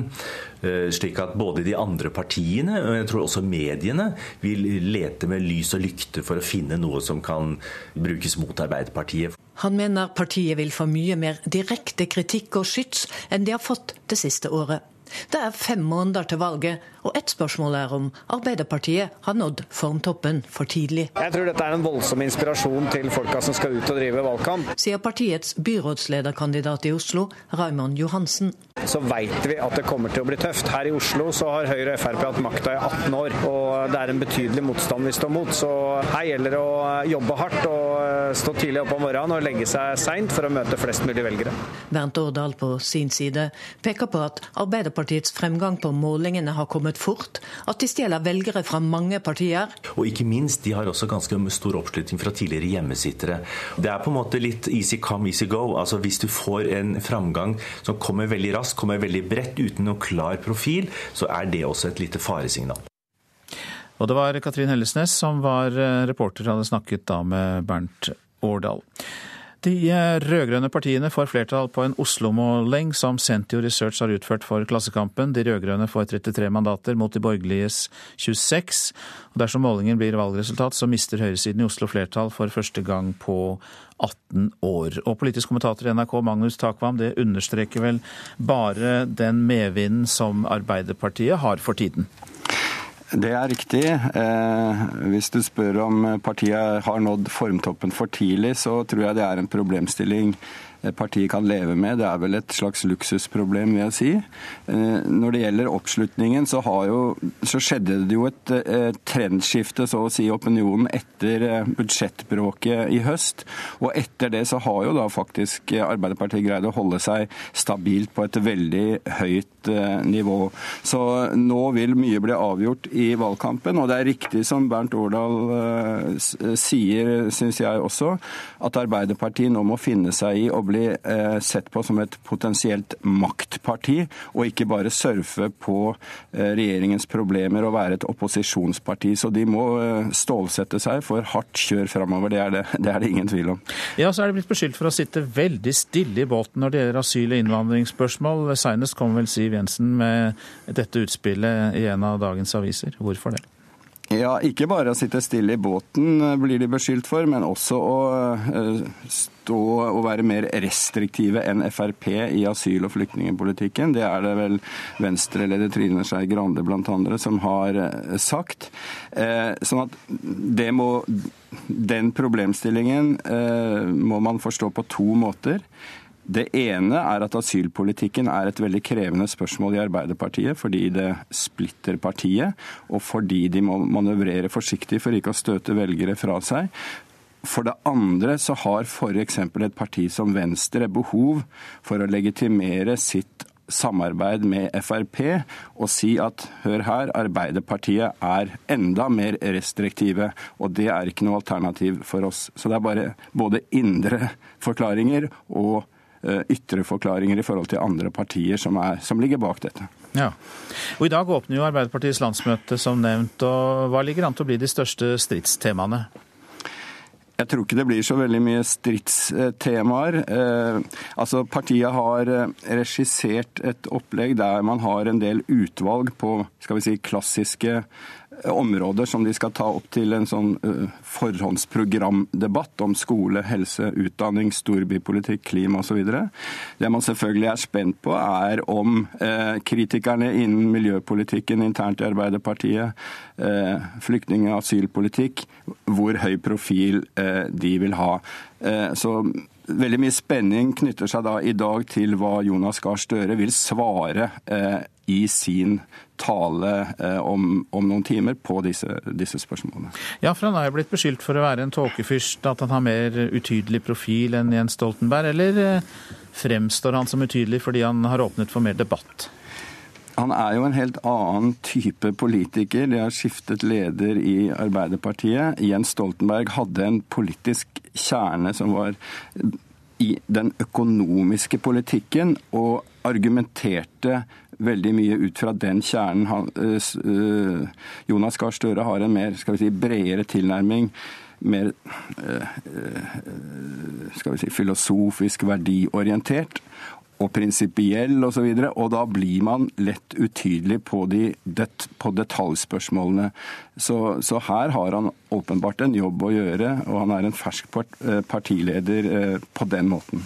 Slik at både de andre partiene og jeg tror også mediene vil lete med lys og lykte for å finne noe som kan brukes mot Arbeiderpartiet. Han mener partiet vil få mye mer direkte kritikk og skyts enn de har fått det siste året. Det er fem måneder til valget, og ett spørsmål er om Arbeiderpartiet har nådd formtoppen for tidlig. Jeg tror dette er en voldsom inspirasjon til folka som skal ut og drive valgkamp. Sier partiets byrådslederkandidat i Oslo, Raymond Johansen. Så veit vi at det kommer til å bli tøft. Her i Oslo så har Høyre og Frp hatt makta i 18 år, og det er en betydelig motstand vi står mot. Så her gjelder det å jobbe hardt og stå tidlig opp om morgenen og legge seg seint for å møte flest mulig velgere. Bernt Årdal på sin side peker på at Arbeiderpartiets fremgang på målingene har kommet fort, at de stjeler velgere fra mange partier. Og ikke minst, de har også ganske stor oppslutning fra tidligere hjemmesittere. Det er på en måte litt easy come, easy go. Altså Hvis du får en framgang som kommer veldig raskt, kommer veldig bredt uten noen klar profil, så er det også et lite faresignal. Og det var Katrin Hellesnes som var reporter, hadde snakket da med Bernt Årdal. De rød-grønne partiene får flertall på en Oslo-måling som Sentio Research har utført for Klassekampen. De rød-grønne får 33 mandater mot de borgerliges 26. Og dersom målingen blir valgresultat, så mister høyresiden i Oslo flertall for første gang på 18 år. Og politisk kommentator i NRK, Magnus Takvam, det understreker vel bare den medvinden som Arbeiderpartiet har for tiden? Det er riktig. Eh, hvis du spør om partiet har nådd formtoppen for tidlig, så tror jeg det er en problemstilling partiet kan leve med. Det er vel et slags luksusproblem, vil jeg si. Når det gjelder oppslutningen, så, jo, så skjedde det jo et trendskifte, så å si, opinionen etter budsjettbråket i høst. Og etter det så har jo da faktisk Arbeiderpartiet greid å holde seg stabilt på et veldig høyt nivå. Så nå vil mye bli avgjort i valgkampen, og det er riktig som Bernt Årdal sier, syns jeg også, at Arbeiderpartiet nå må finne seg i å bli eh, sett på som et potensielt maktparti, og ikke bare surfe på eh, regjeringens problemer og være et opposisjonsparti. Så de må eh, stålsette seg for hardt kjør framover. Det, det, det, er det ingen tvil om. Ja, så er det blitt beskyldt for å sitte veldig stille i båten når det gjelder asyl- og innvandringsspørsmål. Seinest kom vel Siv Jensen med dette utspillet i en av dagens aviser. Hvorfor det? Ja, ikke bare å sitte stille i båten eh, blir de beskyldt for, men også å eh, stå og være mer restriktive enn Frp i asyl- og flyktningpolitikken. Det er det vel Venstre-leder Trine Skei Grande bl.a. som har eh, sagt. Sånn at det må Den problemstillingen må man forstå på to måter. Det ene er at asylpolitikken er et veldig krevende spørsmål i Arbeiderpartiet, fordi det splitter partiet, og fordi de må manøvrere forsiktig for ikke å støte velgere fra seg. For det andre så har f.eks. et parti som Venstre behov for å legitimere sitt samarbeid med Frp og si at hør her, Arbeiderpartiet er enda mer restriktive, og det er ikke noe alternativ for oss. Så det er bare både indre forklaringer og ytre forklaringer i forhold til andre partier som, er, som ligger bak dette. Ja. Og I dag åpner jo Arbeiderpartiets landsmøte, som nevnt. og Hva ligger an til å bli de største stridstemaene? Jeg tror ikke det blir så veldig mye stridstemaer. Eh, altså Partiet har eh, regissert et opplegg der man har en del utvalg på skal vi si, klassiske områder som de skal ta opp til en sånn uh, forhåndsprogramdebatt om skole, helse, utdanning, storbypolitikk, klima osv. Det man selvfølgelig er spent på, er om uh, kritikerne innen miljøpolitikken internt i Arbeiderpartiet, flyktning- og asylpolitikk, hvor høy profil de vil ha. Så Veldig mye spenning knytter seg da i dag til hva Jonas Gahr Støre vil svare eh, i sin tale eh, om, om, noen timer på disse, disse, spørsmålene. Ja, for han er jo blitt beskyldt for å være en tåkefyrst, at han har mer utydelig profil enn Jens Stoltenberg. Eller eh, fremstår han som utydelig fordi han har åpnet for mer debatt? Han er jo en helt annen type politiker. De har skiftet leder i Arbeiderpartiet. Jens Stoltenberg hadde en politisk kjerne som var i den økonomiske politikken, og argumenterte veldig mye ut fra den kjernen. Han, øh, Jonas Gahr Støre har en mer skal vi si, bredere tilnærming. Mer øh, skal vi si, filosofisk verdiorientert og prinsipiell osv. Og, så og da blir man lett utydelig på, de, det, på detaljspørsmålene. Så, så, her har han åpenbart en jobb å gjøre, og han er en fersk part, partileder på den måten.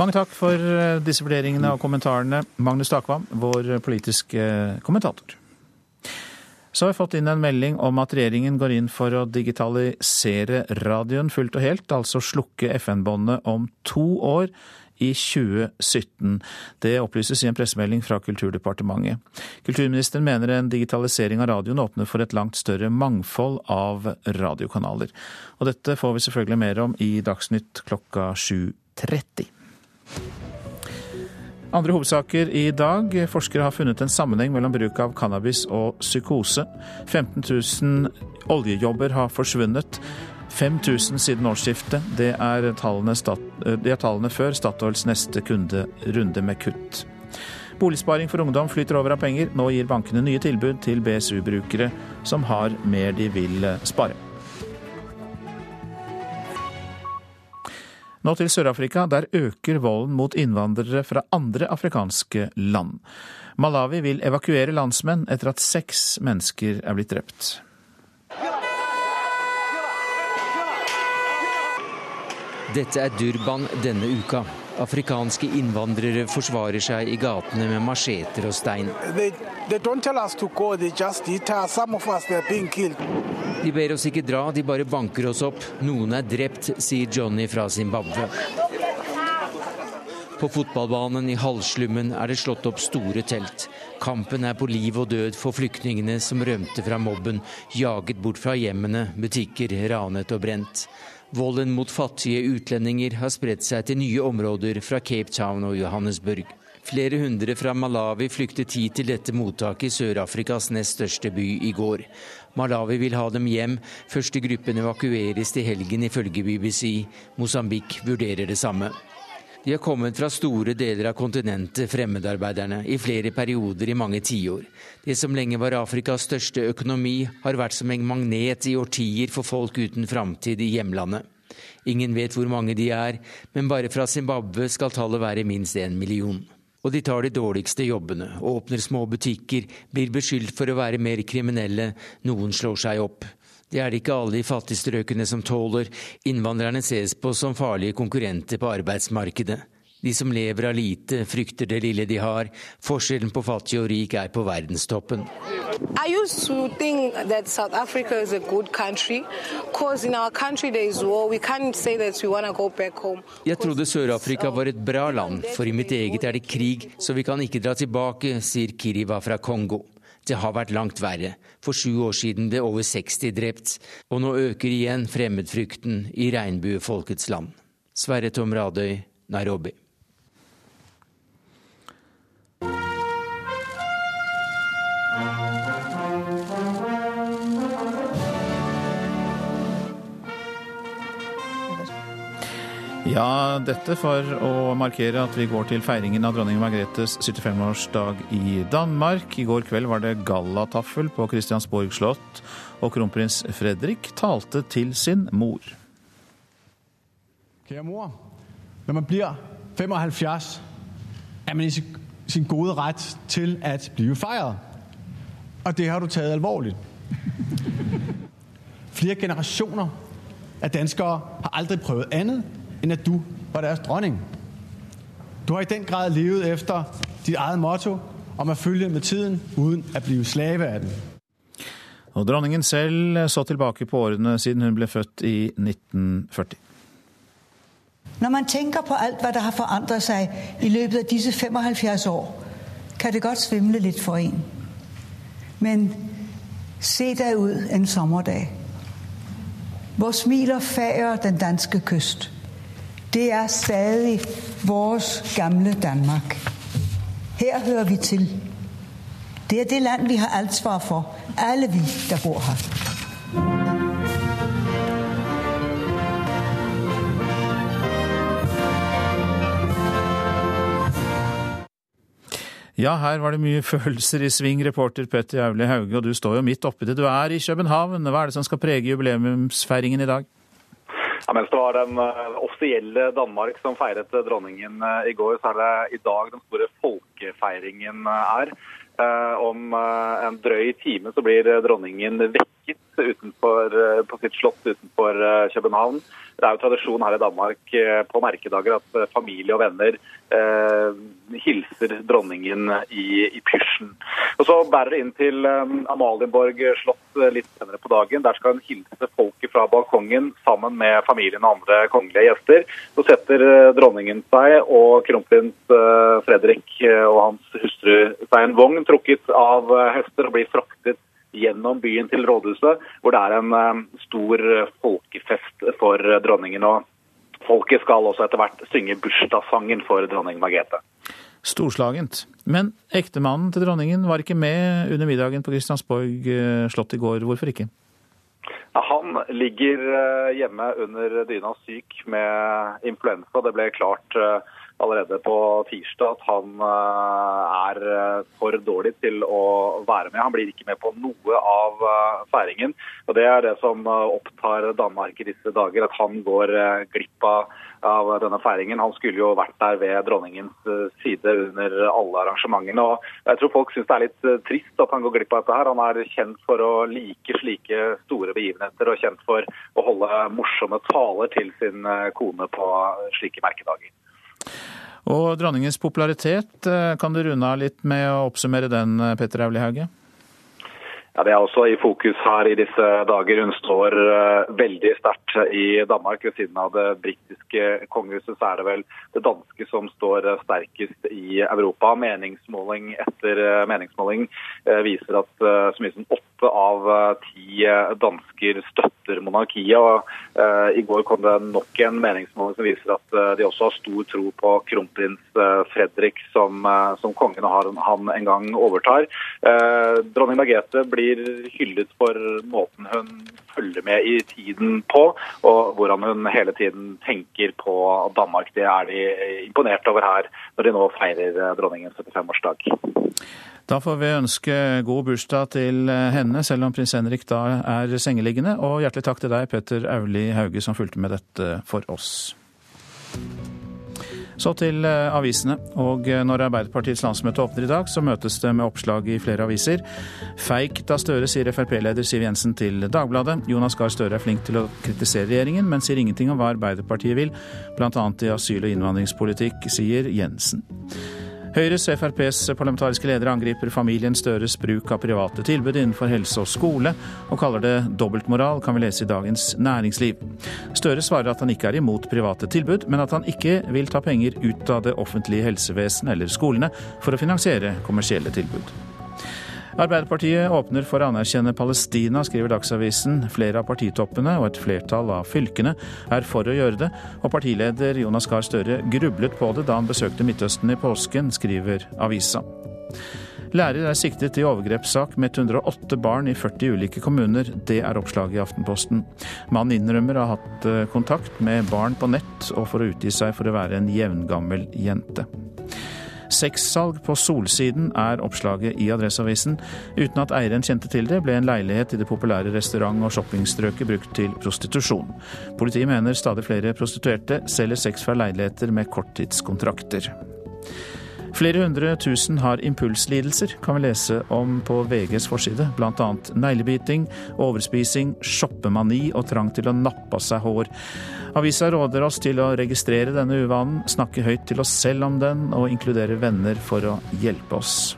Mange takk for eh, disse vurderingene og kommentarene, Magnus Takvam, vår politiske kommentator. Så har vi fått inn en melding om at regjeringen går inn for å digitalisere radioen fullt og helt, altså slukke FN-båndet om to år i 2017. Det opplyses i en pressemelding fra Kulturdepartementet. Kulturministeren mener en digitalisering av radioen åpner for et langt større mangfold av radiokanaler. Og dette får vi selvfølgelig mer om i Dagsnytt klokka 7.30. Andre hovedsaker i dag. Forskere har funnet en sammenheng mellom bruk av cannabis og psykose. 15 000 oljejobber har forsvunnet. 5000 siden årsskiftet. Det er tallene, det er tallene før Statoils neste kunderunde med kutt. Boligsparing for ungdom flyter over av penger. Nå gir bankene nye tilbud til BSU-brukere som har mer de vil spare. Nå til Sør-Afrika. Der øker volden mot innvandrere fra andre afrikanske land. Malawi vil evakuere landsmenn etter at seks mennesker er blitt drept. Dette er Durban denne uka. Afrikanske innvandrere forsvarer seg i gatene med macheter og stein. De ber oss ikke dra, de bare banker oss opp. Noen er drept, sier Johnny fra Zimbabwe. På fotballbanen i halvslummen er det slått opp store telt. Kampen er på liv og død for flyktningene som rømte fra mobben, jaget bort fra hjemmene, butikker ranet og brent. Volden mot fattige utlendinger har spredt seg til nye områder fra Cape Town og Johannesburg. Flere hundre fra Malawi flyktet hit til dette mottaket i Sør-Afrikas nest største by i går. Malawi vil ha dem hjem. Første gruppen evakueres til helgen, ifølge BBC. Mosambik vurderer det samme. De har kommet fra store deler av kontinentet, fremmedarbeiderne, i flere perioder i mange tiår. Det som lenge var Afrikas største økonomi, har vært som en magnet i årtier for folk uten framtid i hjemlandet. Ingen vet hvor mange de er, men bare fra Zimbabwe skal tallet være minst en million. Og de tar de dårligste jobbene, åpner små butikker, blir beskyldt for å være mer kriminelle, noen slår seg opp. Det er det ikke alle i fattigstrøkene som tåler. Innvandrerne ses på som farlige konkurrenter på arbeidsmarkedet. De som lever av lite, frykter det lille de har. Forskjellen på fattig og rik er på verdenstoppen. I used to think that South Africa is a good country because in our country there is war. We can't say that we want to go back home. Jeg trodde Sør-Afrika var et bra land, for i mitt eget er det krig, så vi kan ikke dra tilbake, sier Kiriva fra Kongo. Det har vært langt verre. For sju år siden ble over 60 drept, og nå øker igjen fremmedfrykten i regnbuefolkets land. Sverre Tom Radøy, Nairobi. Ja, dette for å markere at vi går til feiringen av dronning Margrethes 75-årsdag i Danmark. I går kveld var det gallataffel på Christiansborg slott, og kronprins Fredrik talte til sin mor. Kjære mor, når man blir 75, er man i sin gode rett til å bli feiret. Og det har du tatt alvorlig. Flere generasjoner av danskere har aldri prøvd annet enn at du var deres dronning. Du har i den grad levet efter ditt eget motto om å følge med tiden uten å bli slave av den. Og dronningen selv så tilbake på årene siden hun ble født i 1940. Når man tenker på alt hva det har forandret seg i løpet av disse 75 år, kan det godt svimle litt for en. Men se deg ut en sommerdag, hvor smiler fager den danske kyst. Det er stadig vårt gamle Danmark. Her hører vi til. Det er det land vi har ansvar for, alle vi der bor her. Ja, her var det mye følelser i sving, reporter Petter Jauli Hauge, og du står jo midt oppi det. Du er i København. Hva er det som skal prege jubileumsfeiringen i dag? Ja, mens det var den uh, offisielle Danmark som feiret dronningen uh, i går, så er det i dag den store folkefeiringen uh, er. om en drøy time så blir dronningen vekket utenfor, på sitt slott utenfor København. Det er jo tradisjon her i Danmark på merkedager at familie og venner eh, hilser dronningen i, i pysjen. Og Så bærer det inn til Amalienborg slott litt senere på dagen. Der skal hun hilse folket fra balkongen sammen med familien og andre kongelige gjester. Så setter dronningen seg og kronprins Fredrik og hans hustru seg en vogn trukket av hester og blir fraktet gjennom byen til rådhuset, hvor det er en um, stor folkefest for dronningen. og Folket skal også etter hvert synge bursdagssangen for dronning Margrethe. Storslagent. Men ektemannen til dronningen var ikke med under middagen på Kristiansborg slott i går. Hvorfor ikke? Han ligger hjemme under dyna syk med influensa. Det ble klart allerede på tirsdag at han er for dårlig til å være med. Han blir ikke med på noe av feiringen. Og Det er det som opptar Danmark i disse dager, at han går glipp av denne feiringen. Han skulle jo vært der ved dronningens side under alle arrangementene. og Jeg tror folk syns det er litt trist at han går glipp av dette. her. Han er kjent for å like slike store begivenheter og kjent for å holde morsomme taler til sin kone på slike merkedager. Og dronningens popularitet, kan du runde av litt med å oppsummere den, Petter Auli? Ja, Det er også i fokus her i disse dager. Hun står uh, veldig sterkt i Danmark. Ved siden av det britiske kongehuset så er det vel det danske som står sterkest i Europa. Meningsmåling etter uh, meningsmåling uh, viser at så mye som åtte av ti dansker støtter monarkiet. og I går kom det nok en meningsmåling som viser at de også har stor tro på kronprins Fredrik som, som kongen og han en gang overtar. Dronning Margrethe blir blir hyllet for måten hun følger med i tiden på, og hvordan hun hele tiden tenker på Danmark. Det er de imponert over her når de nå feirer dronningens 75-årsdag. Da får vi ønske god bursdag til henne, selv om prins Henrik da er sengeliggende. Og hjertelig takk til deg, Petter Auli Hauge, som fulgte med dette for oss. Så til eh, avisene. Og eh, når Arbeiderpartiets landsmøte åpner i dag, så møtes det med oppslag i flere aviser. Feigt av Støre, sier Frp-leder Siv Jensen til Dagbladet. Jonas Gahr Støre er flink til å kritisere regjeringen, men sier ingenting om hva Arbeiderpartiet vil, bl.a. i asyl- og innvandringspolitikk, sier Jensen. Høyres og FrPs parlamentariske leder angriper familien Støres bruk av private tilbud innenfor helse og skole, og kaller det dobbeltmoral, kan vi lese i Dagens Næringsliv. Støre svarer at han ikke er imot private tilbud, men at han ikke vil ta penger ut av det offentlige helsevesenet eller skolene for å finansiere kommersielle tilbud. Arbeiderpartiet åpner for å anerkjenne Palestina, skriver Dagsavisen. Flere av partitoppene og et flertall av fylkene er for å gjøre det, og partileder Jonas Gahr Støre grublet på det da han besøkte Midtøsten i påsken, skriver avisa. Lærer er siktet i overgrepssak med 108 barn i 40 ulike kommuner. Det er oppslaget i Aftenposten. Mannen innrømmer å ha hatt eh, kontakt med barn på nett og for å utgi seg for å være en jevngammel jente. Sexsalg på Solsiden er oppslaget i Adresseavisen. Uten at eieren kjente til det, ble en leilighet i det populære restaurant- og shoppingstrøket brukt til prostitusjon. Politiet mener stadig flere prostituerte selger sex fra leiligheter med korttidskontrakter. Flere hundre tusen har impulslidelser, kan vi lese om på VGs forside. Bl.a. neglebiting, overspising, shoppemani og trang til å nappe av seg hår. Avisa råder oss til å registrere denne uvanen, snakke høyt til oss selv om den og inkludere venner for å hjelpe oss.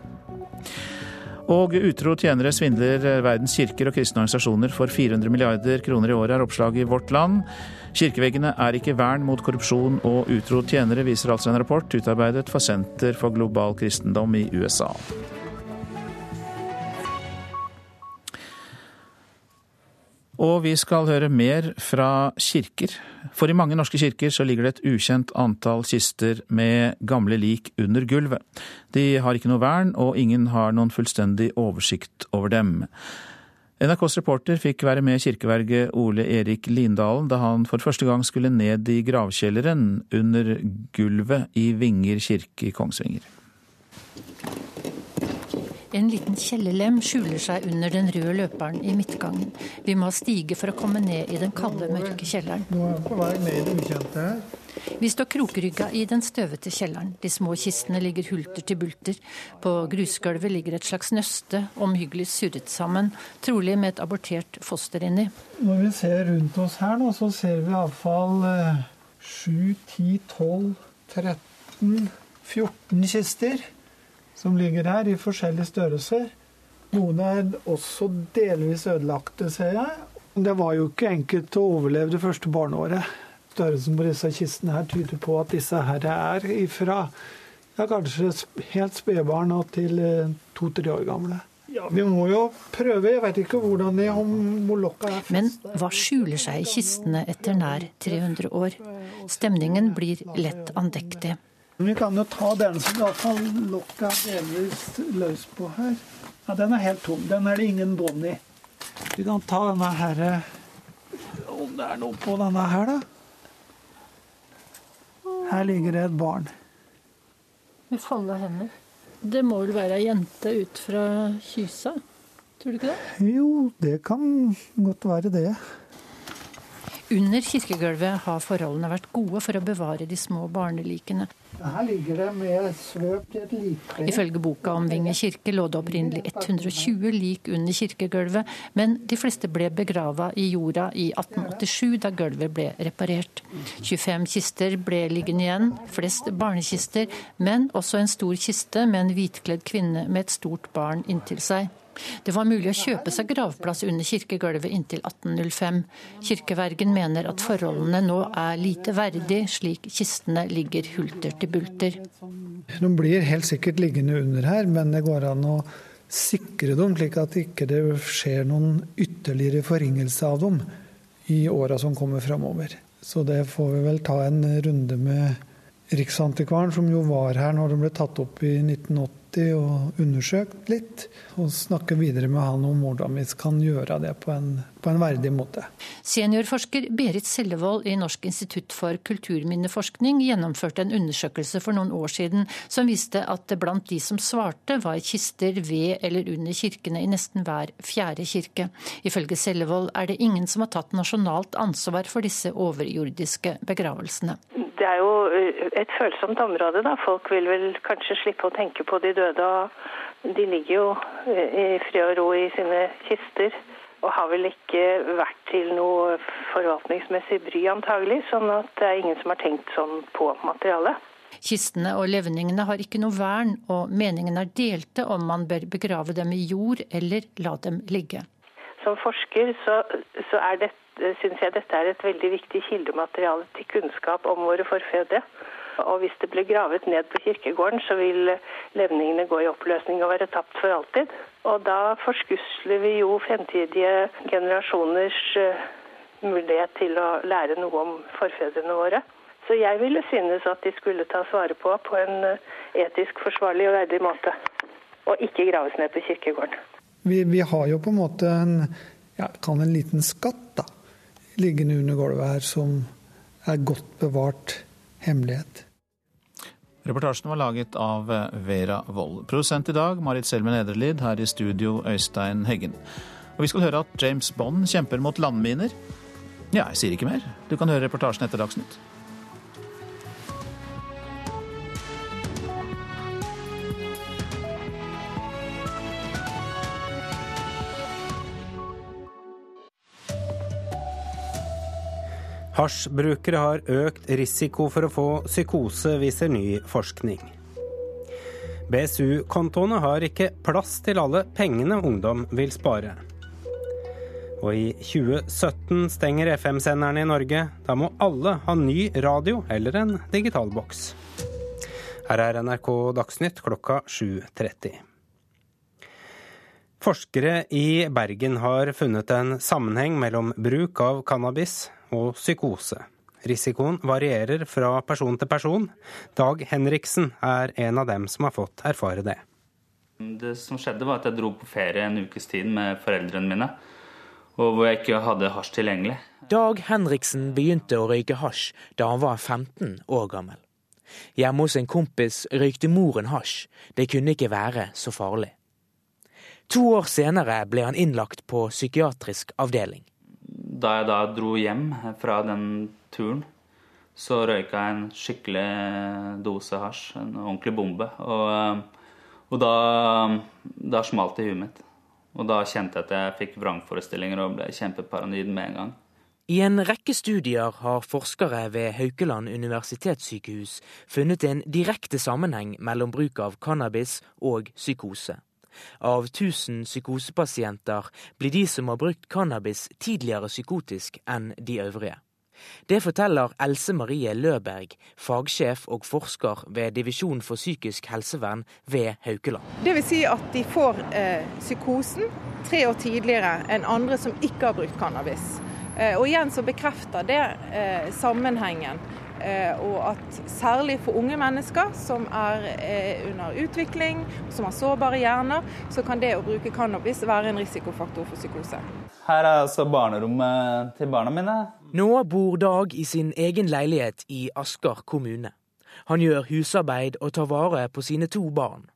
Og utro tjenere svindler verdens kirker og kristne organisasjoner for 400 milliarder kroner i året, er oppslaget i Vårt Land. Kirkeveggene er ikke vern mot korrupsjon og utro tjenere, viser altså en rapport utarbeidet for Senter for global kristendom i USA. Og vi skal høre mer fra kirker. For i mange norske kirker så ligger det et ukjent antall kister med gamle lik under gulvet. De har ikke noe vern, og ingen har noen fullstendig oversikt over dem. NRKs reporter fikk være med kirkeverget Ole Erik Lindalen da han for første gang skulle ned i gravkjelleren under gulvet i Vinger kirke i Kongsvinger. En liten kjellerlem skjuler seg under den røde løperen i midtgangen. Vi må stige for å komme ned i den kalde, mørke kjelleren. Nå er vi på vei ned i det ukjente her. Vi står krokrygga i den støvete kjelleren. De små kistene ligger hulter til bulter. På grusgulvet ligger et slags nøste, omhyggelig surret sammen, trolig med et abortert foster inni. Når vi ser rundt oss her nå, så ser vi iallfall 7, 10, 12, 13, 14 kister som ligger her, i forskjellige størrelser. Noen er også delvis ødelagte, ser jeg. Det var jo ikke enkelt å overleve det første barneåret. Størrelsen på disse kistene her tyder på at disse her er ifra ja, kanskje helt spedbarn til eh, to-tre år gamle. Ja, Vi må jo prøve. Jeg vet ikke hvordan de molokka lokka er fast. Men hva skjuler seg i kistene etter nær 300 år? Stemningen blir lett andektig. Vi kan jo ta den som iallfall lokket er delvis løs på her. Ja, Den er helt tom. Den er det ingen bånd i. Vi kan ta denne her Om det er noe på denne her, da. Her ligger det et barn. Med folda hender. Det må vel være ei jente ut fra Kysa? Tror du ikke det? Jo, det kan godt være det. Under kirkegulvet har forholdene vært gode for å bevare de små barnelikene. Her ligger det med svøpt i et liktre. Ifølge boka om Vinge kirke lå det opprinnelig 120 lik under kirkegulvet, men de fleste ble begrava i jorda i 1887, da gulvet ble reparert. 25 kister ble liggende igjen, flest barnekister, men også en stor kiste med en hvitkledd kvinne med et stort barn inntil seg. Det var mulig å kjøpe seg gravplass under kirkegulvet inntil 1805. Kirkevergen mener at forholdene nå er lite verdig, slik kistene ligger hulter til bulter. De blir helt sikkert liggende under her, men det går an å sikre dem, slik at det ikke skjer noen ytterligere forringelse av dem i åra som kommer framover. Så det får vi vel ta en runde med Riksantikvaren, som jo var her når de ble tatt opp i 1980 og undersøkt litt. Og snakke videre med han om hvordan vi kan gjøre det på en, på en verdig måte. Seniorforsker Berit Sellevold i Norsk institutt for kulturminneforskning gjennomførte en undersøkelse for noen år siden som viste at det blant de som svarte, var kister ved eller under kirkene i nesten hver fjerde kirke. Ifølge Sellevold er det ingen som har tatt nasjonalt ansvar for disse overjordiske begravelsene det er jo eh, et følsomt område. da. Folk vil vel kanskje slippe å tenke på de døde. og De ligger jo eh, i fred og ro i sine kister. Og har vel ikke vært til noe forvaltningsmessig bry, antagelig. Sånn at det er ingen som har tenkt sånn på materialet. Kistene og levningene har ikke noe vern, og meningen er delte om man bør begrave dem i jord eller la dem ligge. Som forsker så, så er dette syns jeg dette er et veldig viktig kildemateriale til kunnskap om våre forfedre. Og hvis det blir gravet ned på kirkegården, så vil levningene gå i oppløsning og være tapt for alltid. Og da forskusler vi jo fremtidige generasjoners eh, mulighet til å lære noe om forfedrene våre. Så jeg ville synes at de skulle tas vare på på en eh, etisk forsvarlig og verdig måte. Og ikke graves ned på kirkegården. Vi, vi har jo på en måte en, ja, en liten skatt, da liggende under gulvet her, som er godt bevart hemmelighet. Reportasjen var laget av Vera Wold. Produsent i dag Marit Selmen Ederlid, her i studio Øystein Heggen. Og Vi skal høre at James Bond kjemper mot landminer. Ja, jeg sier ikke mer. Du kan høre reportasjen etter Dagsnytt. Hasjbrukere har økt risiko for å få psykose, viser ny forskning. BSU-kontoene har ikke plass til alle pengene ungdom vil spare. Og i 2017 stenger FM-senderne i Norge. Da må alle ha ny radio eller en digital boks. Her er NRK Dagsnytt klokka 7.30. Forskere i Bergen har funnet en sammenheng mellom bruk av cannabis og psykose. Risikoen varierer fra person til person. Dag Henriksen er en av dem som har fått erfare det. Det som skjedde, var at jeg dro på ferie en ukes tid med foreldrene mine. Og hvor jeg ikke hadde hasj tilgjengelig. Dag Henriksen begynte å røyke hasj da han var 15 år gammel. Hjemme hos en kompis røykte moren hasj. Det kunne ikke være så farlig. To år senere ble han innlagt på psykiatrisk avdeling da jeg da dro hjem fra den turen, så røyka jeg en skikkelig dose hasj. En ordentlig bombe. Og, og da, da smalt det i huet mitt. Og da kjente jeg at jeg fikk vrangforestillinger og ble kjempeparanoid med en gang. I en rekke studier har forskere ved Haukeland universitetssykehus funnet en direkte sammenheng mellom bruk av cannabis og psykose. Av 1000 psykosepasienter blir de som har brukt cannabis tidligere psykotisk enn de øvrige. Det forteller Else Marie Løberg, fagsjef og forsker ved Divisjon for psykisk helsevern ved Haukeland. Det vil si at de får eh, psykosen tre år tidligere enn andre som ikke har brukt cannabis. Eh, og igjen så bekrefter det eh, sammenhengen og at særlig for unge mennesker som er eh, under utvikling, som har sårbare hjerner, så kan det å bruke cannabis være en risikofaktor for psykose. Her er altså barnerommet til barna mine. Nå bor Dag i sin egen leilighet i Asker kommune. Han gjør husarbeid og tar vare på sine to barn.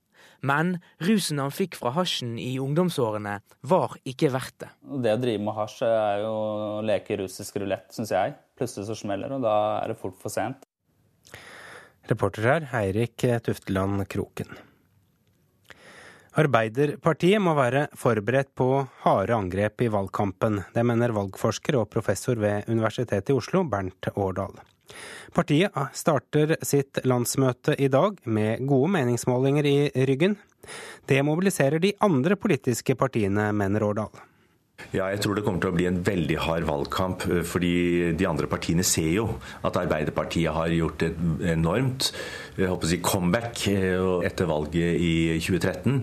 Men rusen han fikk fra hasjen i ungdomsårene, var ikke verdt det. Det å drive med hasj er jo å leke russisk rulett, syns jeg. Plutselig så smeller det, og da er det fort for sent. Reporter her Eirik Tufteland Kroken. Arbeiderpartiet må være forberedt på harde angrep i valgkampen. Det mener valgforsker og professor ved Universitetet i Oslo, Bernt Årdal. Partiet starter sitt landsmøte i dag med gode meningsmålinger i ryggen. Det mobiliserer de andre politiske partiene, mener Årdal. Ja, jeg tror det kommer til å bli en veldig hard valgkamp. Eh, fordi de andre partiene ser jo at Arbeiderpartiet har gjort et enormt jeg håper å si, comeback eh, etter valget i 2013.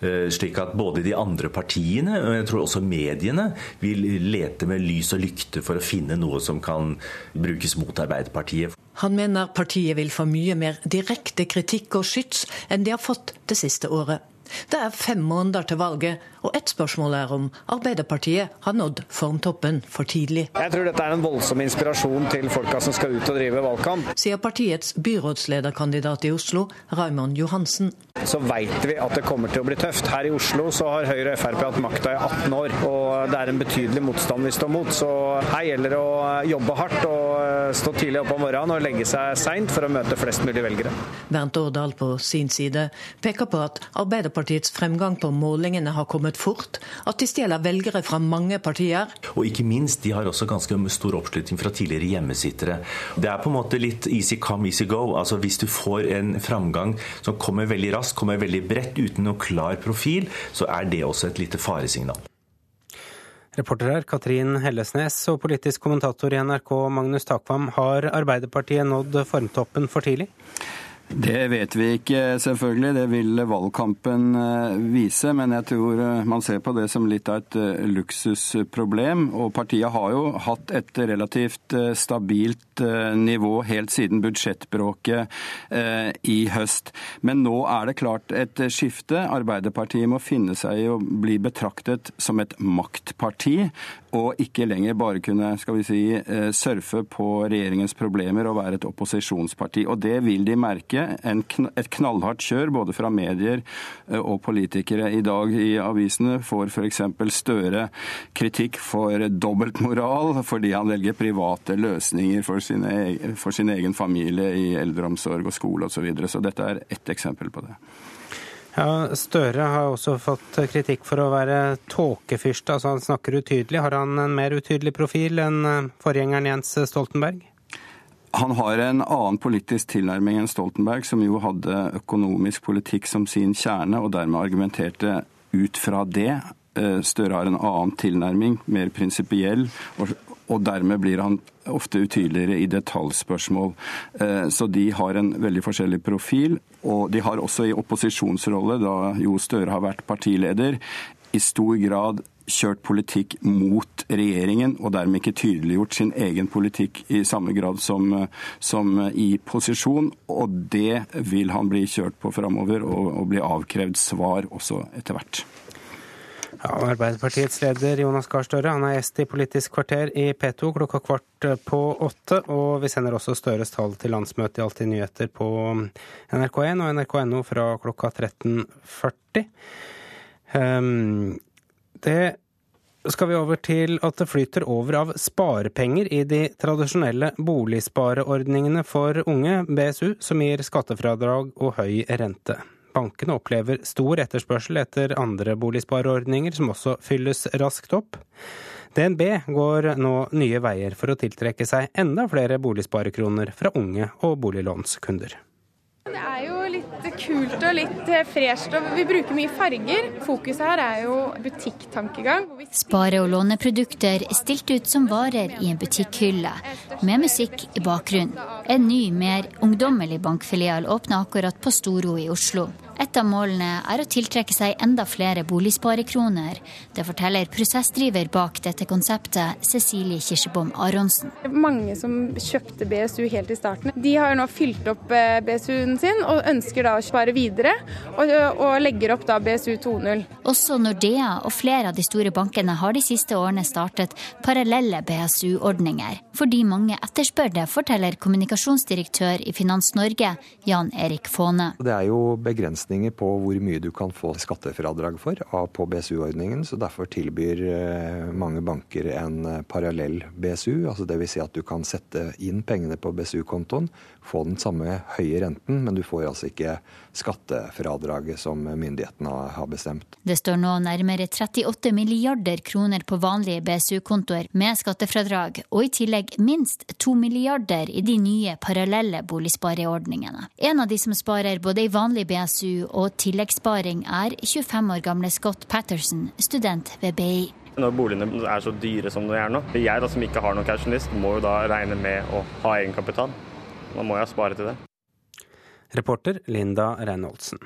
Eh, slik at både de andre partiene og jeg tror også mediene vil lete med lys og lykte for å finne noe som kan brukes mot Arbeiderpartiet. Han mener partiet vil få mye mer direkte kritikk og skyts enn de har fått det siste året. Det er fem måneder til valget, og ett spørsmål er om Arbeiderpartiet har nådd formtoppen for tidlig. Jeg tror dette er en voldsom inspirasjon til folka som skal ut og drive valgkamp. Sier partiets byrådslederkandidat i Oslo, Raymond Johansen. Så veit vi at det kommer til å bli tøft. Her i Oslo så har Høyre og Frp hatt makta i 18 år, og det er en betydelig motstand vi står mot. Så her gjelder det å jobbe hardt og stå tidlig opp om morgenen og legge seg seint for å møte flest mulig velgere. Bernt Årdal på sin side peker på at Arbeiderpartiets fremgang på målingene har kommet fort, at de stjeler velgere fra mange partier. Og ikke minst, de har også ganske stor oppslutning fra tidligere hjemmesittere. Det er på en måte litt easy come, easy go. Altså Hvis du får en framgang som kommer veldig raskt, kommer veldig bredt uten noen klar profil, så er det også et lite faresignal. Reporter her Katrin Hellesnes og politisk kommentator i NRK Magnus Takvam. Har Arbeiderpartiet nådd formtoppen for tidlig? Det vet vi ikke, selvfølgelig. Det vil valgkampen eh, vise. Men jeg tror eh, man ser på det som litt av et eh, luksusproblem. Og partiet har jo hatt et relativt stabilt nivå helt siden budsjettbråket i høst. Men nå er det klart et skifte. Arbeiderpartiet må finne seg i å bli betraktet som et maktparti og ikke lenger bare kunne skal vi si, surfe på regjeringens problemer og være et opposisjonsparti. Og det vil de merke en, et knallhardt kjør både fra medier eh, og politikere. I dag i avisene får f.eks. Støre kritikk for dobbeltmoral fordi han velger private løsninger for, sine, for sin egen familie i eldreomsorg og skole osv. Så, videre. så dette er ett eksempel på det. Ja, Støre har også fått kritikk for å være tåkefyrste. Altså han snakker utydelig. Har han en mer utydelig profil enn eh, forgjengeren Jens Stoltenberg? Han har en annen politisk tilnærming enn Stoltenberg, som jo hadde økonomisk politikk som sin kjerne, og dermed argumenterte ut fra det. Eh, Støre har en annen tilnærming, mer prinsipiell, og dermed blir han ofte utydeligere i detaljspørsmål. Eh, så de har en veldig forskjellig profil. Og de har også i opposisjonsrolle, da Jo Støre har vært partileder, i stor grad kjørt politikk mot regjeringen, og dermed ikke tydeliggjort sin egen politikk i samme grad som, som i posisjon. Og det vil han bli kjørt på framover, og, og bli avkrevd svar også etter hvert. Ja, Arbeiderpartiets leder Jonas Gahr Støre er gjest i Politisk kvarter i P2 klokka kvart på åtte. Og vi sender også Støres tall til landsmøtet i Alltid nyheter på NRK1 og nrk.no fra klokka 13.40. Um, det skal vi over til at det flyter over av sparepenger i de tradisjonelle boligspareordningene for unge, BSU, som gir skattefradrag og høy rente. Bankene opplever stor etterspørsel etter andre boligspareordninger, som også fylles raskt opp. DNB går nå nye veier for å tiltrekke seg enda flere boligsparekroner fra unge og boliglånskunder. Det er jo kult og litt eh, fresht, og vi bruker mye farger. Fokuset her er jo butikktankegang. Spare- og låneprodukter stilt ut som varer i en butikkhylle, med musikk i bakgrunnen. En ny, mer ungdommelig bankfilial åpner akkurat på Storo i Oslo. Et av målene er å tiltrekke seg enda flere boligsparekroner. Det forteller prosessdriver bak dette konseptet, Cecilie Kirsebom Aronsen. Mange som kjøpte BSU helt i starten, de har nå fylt opp eh, BSU-en sin og ønsker da å spare videre, og, og legger opp da BSU 2.0. Også Nordea og flere av de store bankene har de siste årene startet parallelle BSU-ordninger, fordi mange etterspør det, forteller kommunikasjonsdirektør i Finans Norge, Jan Erik Fåne. Det er jo begrensninger på hvor mye du kan få skattefradrag for på BSU-ordningen. så Derfor tilbyr eh, mange banker en eh, parallell BSU. altså Dvs. Si at du kan sette inn pengene på BSU-kontoen, få den samme høye renten, men du får altså ikke skattefradraget som myndighetene har bestemt. Det står nå nærmere 38 milliarder kroner på vanlige BSU-kontoer med skattefradrag, og i tillegg minst 2 milliarder i de nye parallelle boligspareordningene. En av de som sparer både i vanlig BSU og tilleggssparing, er 25 år gamle Scott Patterson, student ved BI. Når boligene er så dyre som de er nå. Jeg da, som ikke har noen cautionist, må jo da regne med å ha egenkapital. Da må jeg spare til det. Reporter Linda Reinholdsen.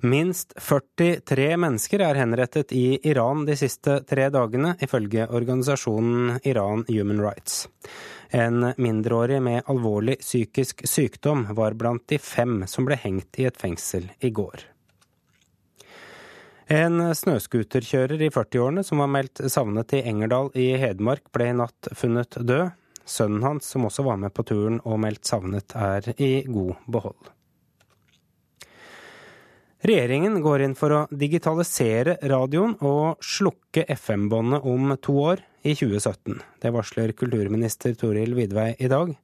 Minst 43 mennesker er henrettet i Iran de siste tre dagene, ifølge organisasjonen Iran Human Rights. En mindreårig med alvorlig psykisk sykdom var blant de fem som ble hengt i et fengsel i går. En snøscooterkjører i 40-årene som var meldt savnet i Engerdal i Hedmark, ble i natt funnet død. Sønnen hans, som også var med på turen og meldt savnet, er i god behold. Regjeringen går inn for å digitalisere radioen og slukke FM-båndet om to år, i 2017. Det varsler kulturminister Toril Vidvei i dag.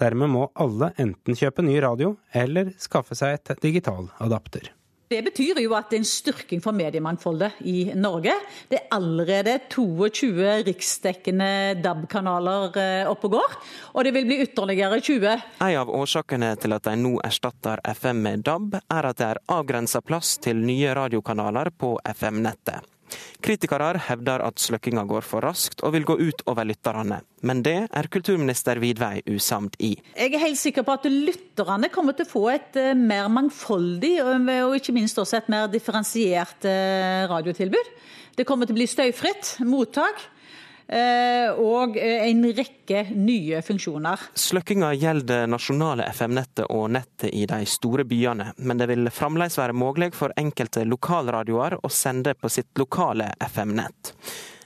Dermed må alle enten kjøpe ny radio eller skaffe seg et digital adapter. Det betyr jo at det er en styrking for mediemangfoldet i Norge. Det er allerede 22 riksdekkende DAB-kanaler eh, oppe og går, og det vil bli ytterligere 20. En av årsakene til at de nå erstatter FM med DAB, er at det er avgrensa plass til nye radiokanaler på FM-nettet. Kritikere hevder at sløkkinga går for raskt og vil gå ut over lytterne. Men det er kulturminister Vidvei usamd i. Jeg er helt sikker på at lytterne kommer til å få et eh, mer mangfoldig og ikke minst også et mer differensiert eh, radiotilbud. Det kommer til å bli støyfritt mottak. Eh, og eh, en rekke nye funksjoner. Sløkkinga gjelder nasjonale FM-nettet og nettet i de store byene, men det vil fremdeles være mulig for enkelte lokalradioer å sende på sitt lokale FM-nett.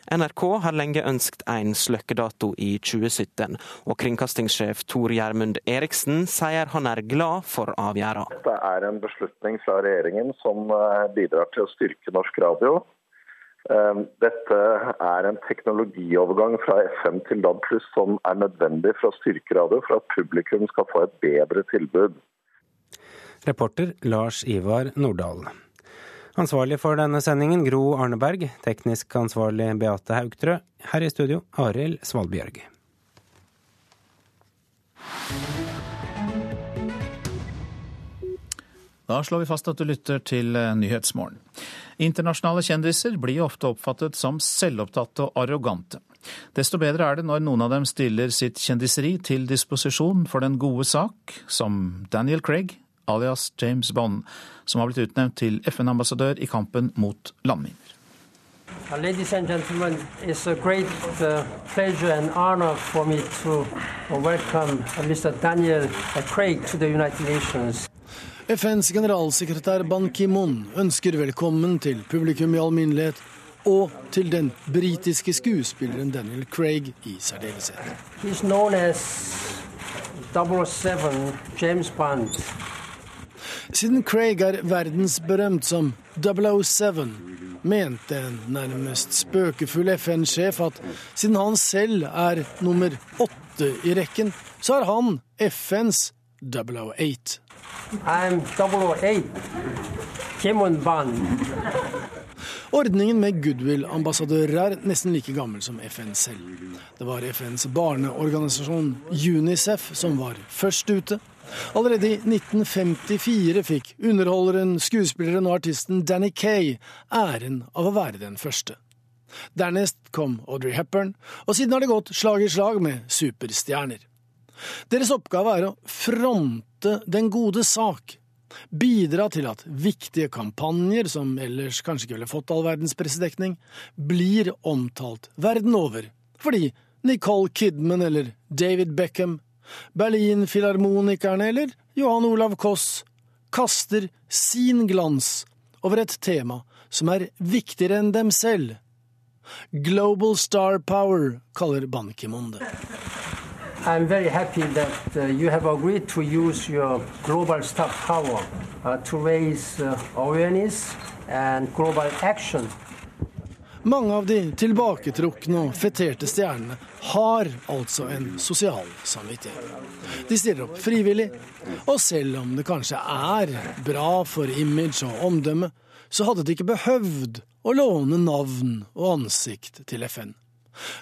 NRK har lenge ønsket en sløkkedato i 2017, og kringkastingssjef Tor Gjermund Eriksen sier han er glad for avgjørelsen. Dette er en beslutning fra regjeringen som eh, bidrar til å styrke norsk radio. Ehm, dette er en teknologiovergang fra FM til DAB som er nødvendig for å styrke radio, for at publikum skal få et bedre tilbud. Reporter Lars Ivar Nordahl. Ansvarlig for denne sendingen Gro Arneberg, teknisk ansvarlig Beate Haugtrø. Her i studio Arild Svalbjørg. Da slår vi fast at du lytter til eh, Nyhetsmorgen. Internasjonale kjendiser blir ofte oppfattet som selvopptatte og arrogante. Desto bedre er det når noen av dem stiller sitt kjendiseri til disposisjon for den gode sak, som Daniel Craig, alias James Bond, som har blitt utnevnt til FN-ambassadør i kampen mot landminer. Uh, ladies and gentlemen, it's a great uh, pleasure and honor for me to uh, welcome Mr. Daniel Craig to the United Nations. FNs generalsekretær Ban Ki-moon ønsker velkommen til publikum i alminnelighet og til den britiske skuespilleren Daniel Craig i særdeleshet. Siden Craig er verdensberømt som 007, mente en nærmest spøkefull FN-sjef at siden han selv er nummer åtte i rekken, så er han FNs 008. I'm 008. Kimon Ban. Ordningen med goodwill-ambassadører er nesten like gammel som FN selv. Det var FNs barneorganisasjon UNICEF som var først ute. Allerede i 1954 fikk underholderen, skuespilleren og artisten Danny Kay æren av å være den første. Dernest kom Audrey Hepburn, og siden har det gått slag i slag med superstjerner. Deres oppgave er å fronte den gode sak. Bidra til at viktige kampanjer, som ellers kanskje ikke ville fått all verdens pressedekning, blir omtalt verden over. Fordi Nicole Kidman eller David Beckham, Berlin-filharmonikerne eller Johan Olav Koss kaster sin glans over et tema som er viktigere enn dem selv. Global Star Power kaller Ban Ki-moon det. I'm very happy that uh, you have agreed to use your global star power uh, to raise uh, awareness and global action. Mange av de tilbaketrukne og feterte stjernene har altså en sosial samvittighet. De stiller opp frivillig, og selv om det kanskje er bra for image og omdømme, så hadde de ikke behøvd å låne navn og ansikt til FN.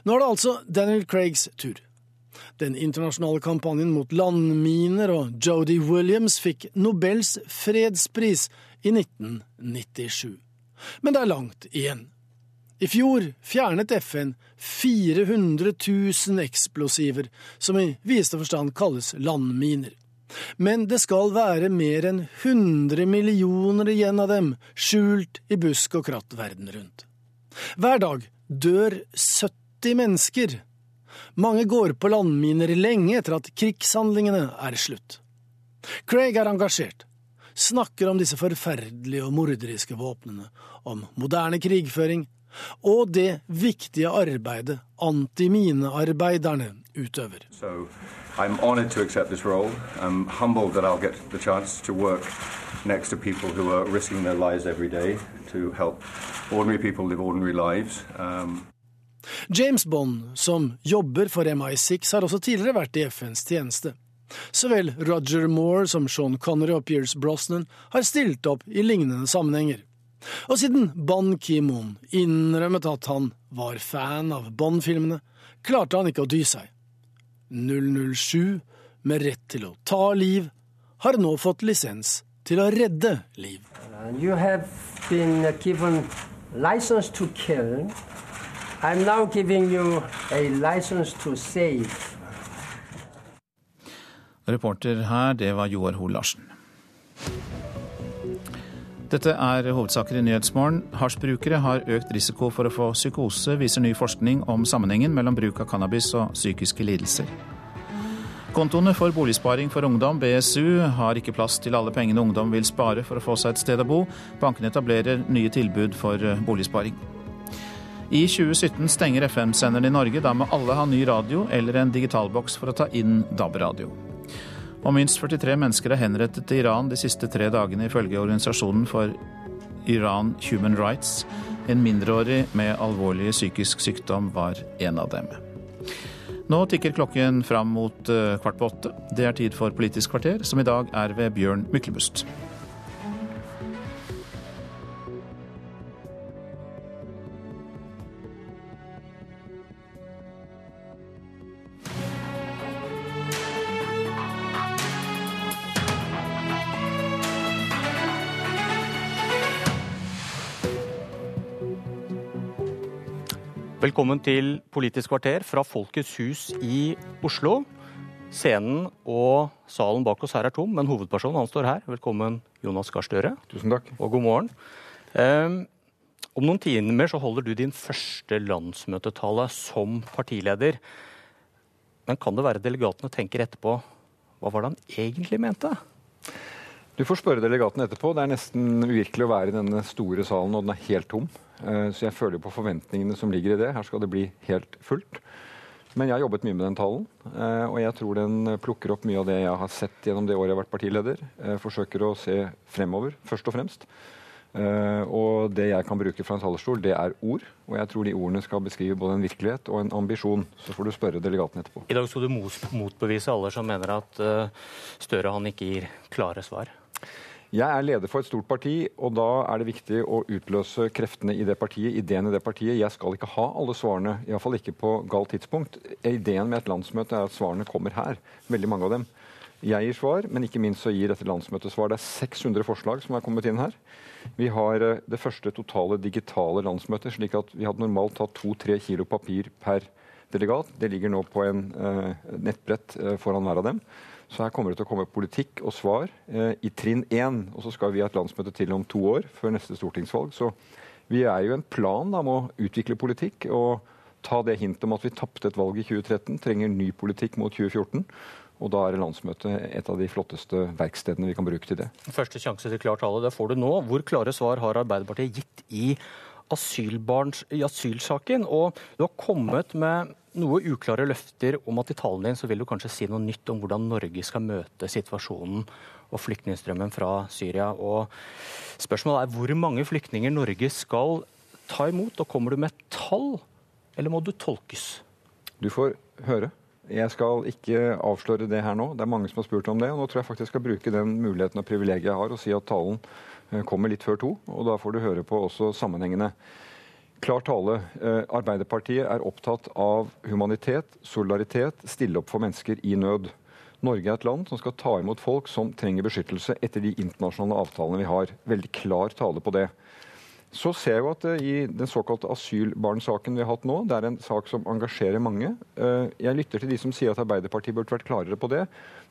Nå er det altså Daniel Craigs tur. Den internasjonale kampanjen mot landminer og Jodi Williams fikk Nobels fredspris i 1997. Men det er langt igjen. I fjor fjernet FN 400 000 eksplosiver, som i videste forstand kalles landminer. Men det skal være mer enn 100 millioner igjen av dem skjult i busk og kratt verden rundt. Hver dag dør 70 mennesker. Mange går på landminer lenge etter at krigshandlingene er slutt. Craig er engasjert, snakker om disse forferdelige og morderiske våpnene, om moderne krigføring, og det viktige arbeidet antiminearbeiderne utøver. So. Um, James Bond, som jobber for MI6, har også tidligere vært i FNs tjeneste. Så vel Roger Moore som Sean Connery og Pierce Brosnan har stilt opp i lignende sammenhenger. Og siden Ban Ki-moon innrømmet at han var fan av Bond-filmene, klarte han ikke å dy seg. 007, med rett til å ta liv, har nå fått lisens til å redde liv. You I'm now giving you a license to save. Reporter her, det var Joar Hoel Larsen. Dette er hovedsaker i Nyhetsmorgen. Hasjbrukere har økt risiko for å få psykose, viser ny forskning om sammenhengen mellom bruk av cannabis og psykiske lidelser. Kontoene for boligsparing for ungdom, BSU, har ikke plass til alle pengene ungdom vil spare for å få seg et sted å bo. Bankene etablerer nye tilbud for boligsparing. I 2017 stenger FM-senderen i Norge. Da må alle ha ny radio eller en digitalboks for å ta inn DAB-radio. Og minst 43 mennesker er henrettet til Iran de siste tre dagene, ifølge organisasjonen for Iran Human Rights. En mindreårig med alvorlig psykisk sykdom var en av dem. Nå tikker klokken fram mot eh, kvart på åtte. Det er tid for Politisk kvarter, som i dag er ved Bjørn Myklebust. Velkommen til Politisk kvarter fra Folkets hus i Oslo. Scenen og salen bak oss her er tom, men hovedpersonen han står her. Velkommen, Jonas Gahr Støre. Tusen takk. Og god morgen. Um, om noen timer så holder du din første landsmøtetale som partileder. Men kan det være delegatene tenker etterpå hva var det han egentlig mente? Du får spørre delegatene etterpå. Det er nesten uvirkelig å være i denne store salen, og den er helt tom. Eh, så jeg føler på forventningene som ligger i det. Her skal det bli helt fullt. Men jeg har jobbet mye med den talen, eh, og jeg tror den plukker opp mye av det jeg har sett gjennom det året jeg har vært partileder. Jeg forsøker å se fremover, først og fremst. Eh, og det jeg kan bruke fra en talerstol, det er ord. Og jeg tror de ordene skal beskrive både en virkelighet og en ambisjon. Så får du spørre delegatene etterpå. I dag skal du motbevise alle som mener at Støre han ikke gir klare svar. Jeg er leder for et stort parti, og da er det viktig å utløse kreftene i det partiet, ideen i det partiet. Jeg skal ikke ha alle svarene, iallfall ikke på galt tidspunkt. Ideen med et landsmøte er at svarene kommer her, veldig mange av dem. Jeg gir svar, men ikke minst så gir dette landsmøtet svar. Det er 600 forslag som er kommet inn her. Vi har eh, det første totale digitale landsmøtet, slik at vi hadde normalt tatt to-tre kilo papir per delegat. Det ligger nå på en uh, nettbrett uh, foran hver av dem. Så her kommer det til å komme politikk og svar eh, i trinn én. Og så skal vi ha et landsmøte til om to år, før neste stortingsvalg. Så vi er jo en plan da, med å utvikle politikk og ta det hintet om at vi tapte et valg i 2013, trenger ny politikk mot 2014. Og da er landsmøtet et av de flotteste verkstedene vi kan bruke til det. Første sjanse til klar tale, det får du nå. Hvor klare svar har Arbeiderpartiet gitt i, i asylsaken? Og du har kommet med noe uklare løfter om at i talen din så vil du kanskje si noe nytt om hvordan Norge skal møte situasjonen og flyktningstrømmen fra Syria. Og spørsmålet er hvor mange flyktninger Norge skal ta imot, og kommer du med tall, eller må du tolkes? Du får høre. Jeg skal ikke avsløre det her nå. Det er mange som har spurt om det. og Nå tror jeg faktisk jeg skal bruke den muligheten og privilegiet jeg har, og si at talen eh, kommer litt før to. Og da får du høre på også sammenhengene. Klar tale. Eh, Arbeiderpartiet er opptatt av humanitet, solidaritet, stille opp for mennesker i nød. Norge er et land som skal ta imot folk som trenger beskyttelse etter de internasjonale avtalene vi har. Veldig klar tale på det. Så ser jeg jo at i den såkalte asylbarnsaken vi har hatt nå, det er en sak som engasjerer mange. Eh, jeg lytter til de som sier at Arbeiderpartiet burde vært klarere på det.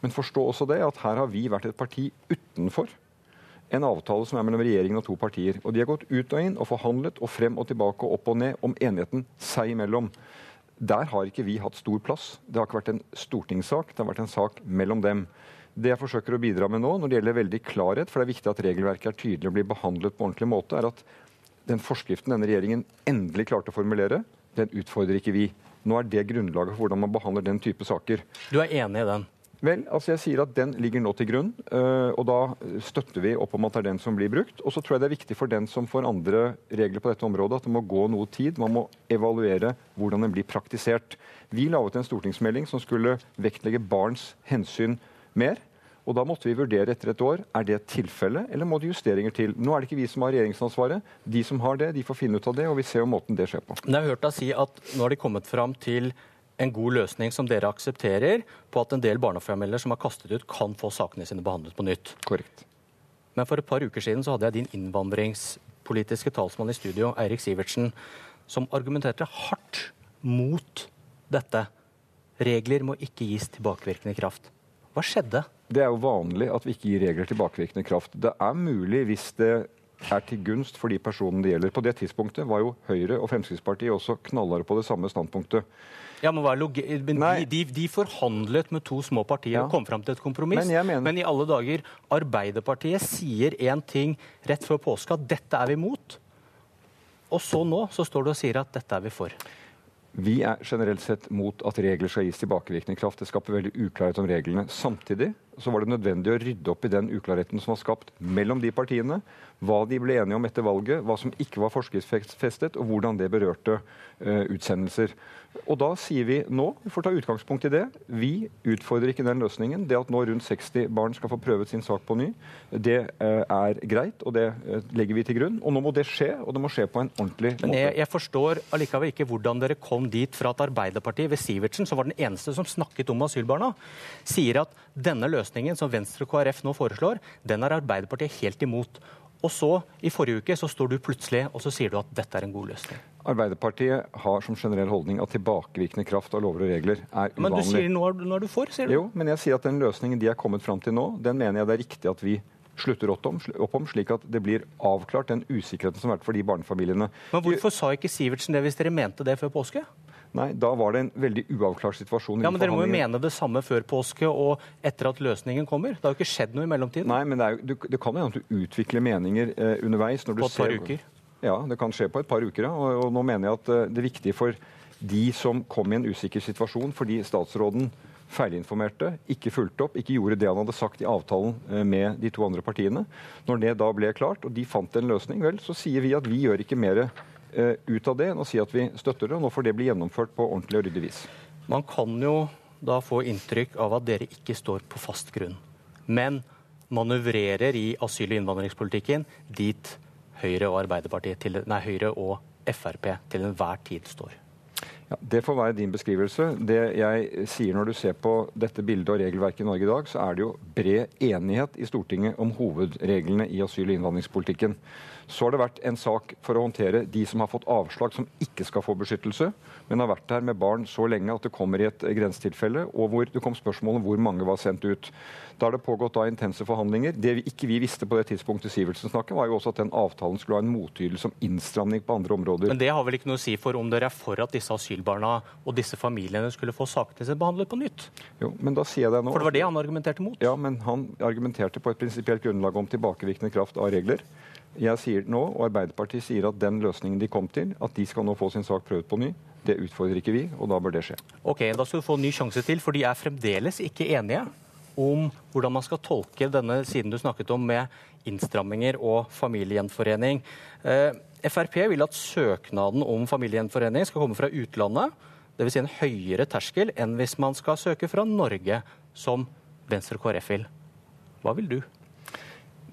Men forstå også det at her har vi vært et parti utenfor en avtale som er mellom regjeringen og to partier. Og de har gått ut og inn og forhandlet og frem og tilbake og opp og ned om enigheten seg imellom. Der har ikke vi hatt stor plass. Det har ikke vært en stortingssak, det har vært en sak mellom dem. Det jeg forsøker å bidra med nå, når det gjelder veldig klarhet, for det er viktig at regelverket er tydelig og blir behandlet på ordentlig måte, er at den forskriften denne regjeringen endelig klarte å formulere, den utfordrer ikke vi. Nå er det grunnlaget for hvordan man behandler den type saker. Du er enig i den? Vel, altså jeg sier at Den ligger nå til grunn, øh, og da støtter vi opp om at det er den som blir brukt. Og så tror jeg det er viktig for den som får andre regler på dette området, at det må gå noe tid. Man må evaluere hvordan den blir praktisert. Vi laget en stortingsmelding som skulle vektlegge barns hensyn mer. Og Da måtte vi vurdere etter et år er det et tilfelle, eller må det justeringer til. Nå er det ikke vi som har regjeringsansvaret. De som har det, de får finne ut av det, og vi ser jo måten det skjer på. Men jeg har hørt deg si at nå har de kommet fram til en god løsning som dere aksepterer, på at en del barnefamilier som har kastet ut, kan få sakene sine behandlet på nytt. Korrekt. Men for et par uker siden så hadde jeg din innvandringspolitiske talsmann i studio, Eirik Sivertsen, som argumenterte hardt mot dette. Regler må ikke gis tilbakevirkende kraft. Hva skjedde? Det er jo vanlig at vi ikke gir regler tilbakevirkende kraft. Det er mulig hvis det er til gunst for de personene det gjelder. På det tidspunktet var jo Høyre og Fremskrittspartiet også knallharde på det samme standpunktet. Ja, men, men de, de, de, forhandlet med to små partier ja. og kom fram til et kompromiss. Men, mener... men, i alle dager, Arbeiderpartiet sier én ting rett før påske, at dette er vi imot. Og så nå så står du og sier at dette er vi for. Vi er generelt sett mot at regler skal gis tilbakevirkende kraft. Det skaper veldig uklarhet om reglene. Samtidig så var det nødvendig å rydde opp i den uklarheten som var skapt mellom de partiene. Hva de ble enige om etter valget, hva som ikke var forskriftsfestet, og hvordan det berørte uh, utsendelser. Og da sier vi nå, vi får ta utgangspunkt i det, vi utfordrer ikke den løsningen. Det at nå rundt 60 barn skal få prøvet sin sak på ny, det uh, er greit, og det uh, legger vi til grunn. Og nå må det skje, og det må skje på en ordentlig måte. Men jeg, jeg forstår allikevel ikke hvordan dere kom dit fra at Arbeiderpartiet ved Sivertsen, som var den eneste som snakket om asylbarna, sier at denne løsningen som Venstre og KrF nå foreslår, den er Arbeiderpartiet helt imot. Og så, i forrige uke, så står du plutselig og så sier du at dette er en god løsning. Arbeiderpartiet har som generell holdning at tilbakevirkende kraft av lover og regler er uvanlig. Men du sier nå, er du for, sier du? Jo, men jeg sier at den løsningen de er kommet fram til nå, den mener jeg det er riktig at vi slutter opp om, opp om, slik at det blir avklart den usikkerheten som har vært for de barnefamiliene. Men hvorfor sa ikke Sivertsen det hvis dere mente det før påske? Nei, da var det en veldig uavklart situasjon. Ja, Men dere må jo mene det samme før påske og etter at løsningen kommer? Det har jo ikke skjedd noe i mellomtiden? Nei, men det, jo, det, kan hende at du utvikler meninger eh, underveis. på et par uker? Ja, det kan skje på et par uker. Ja. Og, og nå mener jeg at det er viktig for de som kom i en usikker situasjon fordi statsråden feilinformerte, ikke fulgte opp, ikke gjorde det han hadde sagt i avtalen eh, med de to andre partiene. Når det da ble klart, og de fant en løsning, vel, så sier vi at vi gjør ikke mer Eh, ut av det enn å si at vi støtter det. og Nå får det bli gjennomført på ordentlig og ryddig vis. Man kan jo da få inntrykk av at dere ikke står på fast grunn, men manøvrerer i asyl- og innvandringspolitikken dit Høyre og til, nei, Høyre og Frp til enhver tid står. Ja, det får være din beskrivelse. Det jeg sier når du ser på dette bildet og regelverket i Norge i dag, så er det jo bred enighet i Stortinget om hovedreglene i asyl- og innvandringspolitikken. Så har det vært en sak for å håndtere de som har fått avslag som ikke skal få beskyttelse, men har vært her med barn så lenge at det kommer i et grensetilfelle, og hvor det kom spørsmål om hvor mange var sendt ut. Da har det pågått da intense forhandlinger. Det vi ikke vi visste på det tidspunktet Sivertsen snakket, var jo også at den avtalen skulle ha en motytelse som innstramning på andre områder. Men det har vel ikke noe å si for om dere er for at disse asylbarna og disse familiene skulle få sakene sine behandlet på nytt? Jo, men da sier jeg det nå. For det var det han argumenterte mot? Ja, men han argumenterte på et prinsipielt grunnlag om tilbakevirkende kraft av regler. Jeg sier nå, og Arbeiderpartiet sier at den løsningen de kom til, at de skal nå få sin sak prøvd på ny, det utfordrer ikke vi, og da bør det skje. Ok, Da skal du få en ny sjanse til, for de er fremdeles ikke enige om hvordan man skal tolke denne siden du snakket om med innstramminger og familiegjenforening. Eh, Frp vil at søknaden om familiegjenforening skal komme fra utlandet. Dvs. Si en høyere terskel enn hvis man skal søke fra Norge, som Venstre og KrF vil. Hva vil du?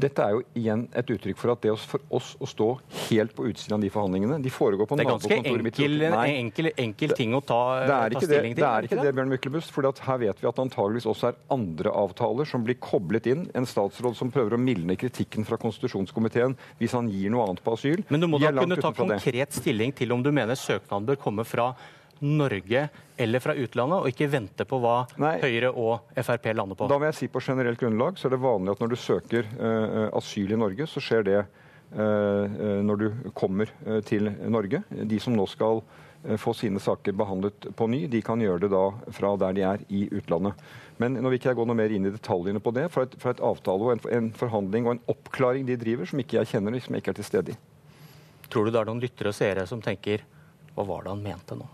Dette er jo igjen et uttrykk for at det for oss å stå helt på utsiden av de forhandlingene de foregår på Det er ganske enkel, enkel, enkel, ting å ta, det ta stilling til. Det er ikke det, det Bjørn Myklebust. For her vet vi at det antageligvis også er andre avtaler som blir koblet inn. En statsråd som prøver å mildne kritikken fra konstitusjonskomiteen hvis han gir noe annet på asyl. Men du må da kunne ta konkret stilling til om du mener søknaden bør komme fra Norge eller fra utlandet, og ikke vente på hva Nei. Høyre og Frp lander på? Da vil jeg si På generelt grunnlag så er det vanlig at når du søker uh, asyl i Norge, så skjer det uh, når du kommer uh, til Norge. De som nå skal få sine saker behandlet på ny, de kan gjøre det da fra der de er i utlandet. Men nå vil ikke jeg gå noe mer inn i detaljene på det. For et, for et avtale og en, en, forhandling og en oppklaring de driver, som ikke jeg kjenner, som jeg ikke er til stede i. Tror du det er noen lyttere og seere som tenker hva var det han mente nå?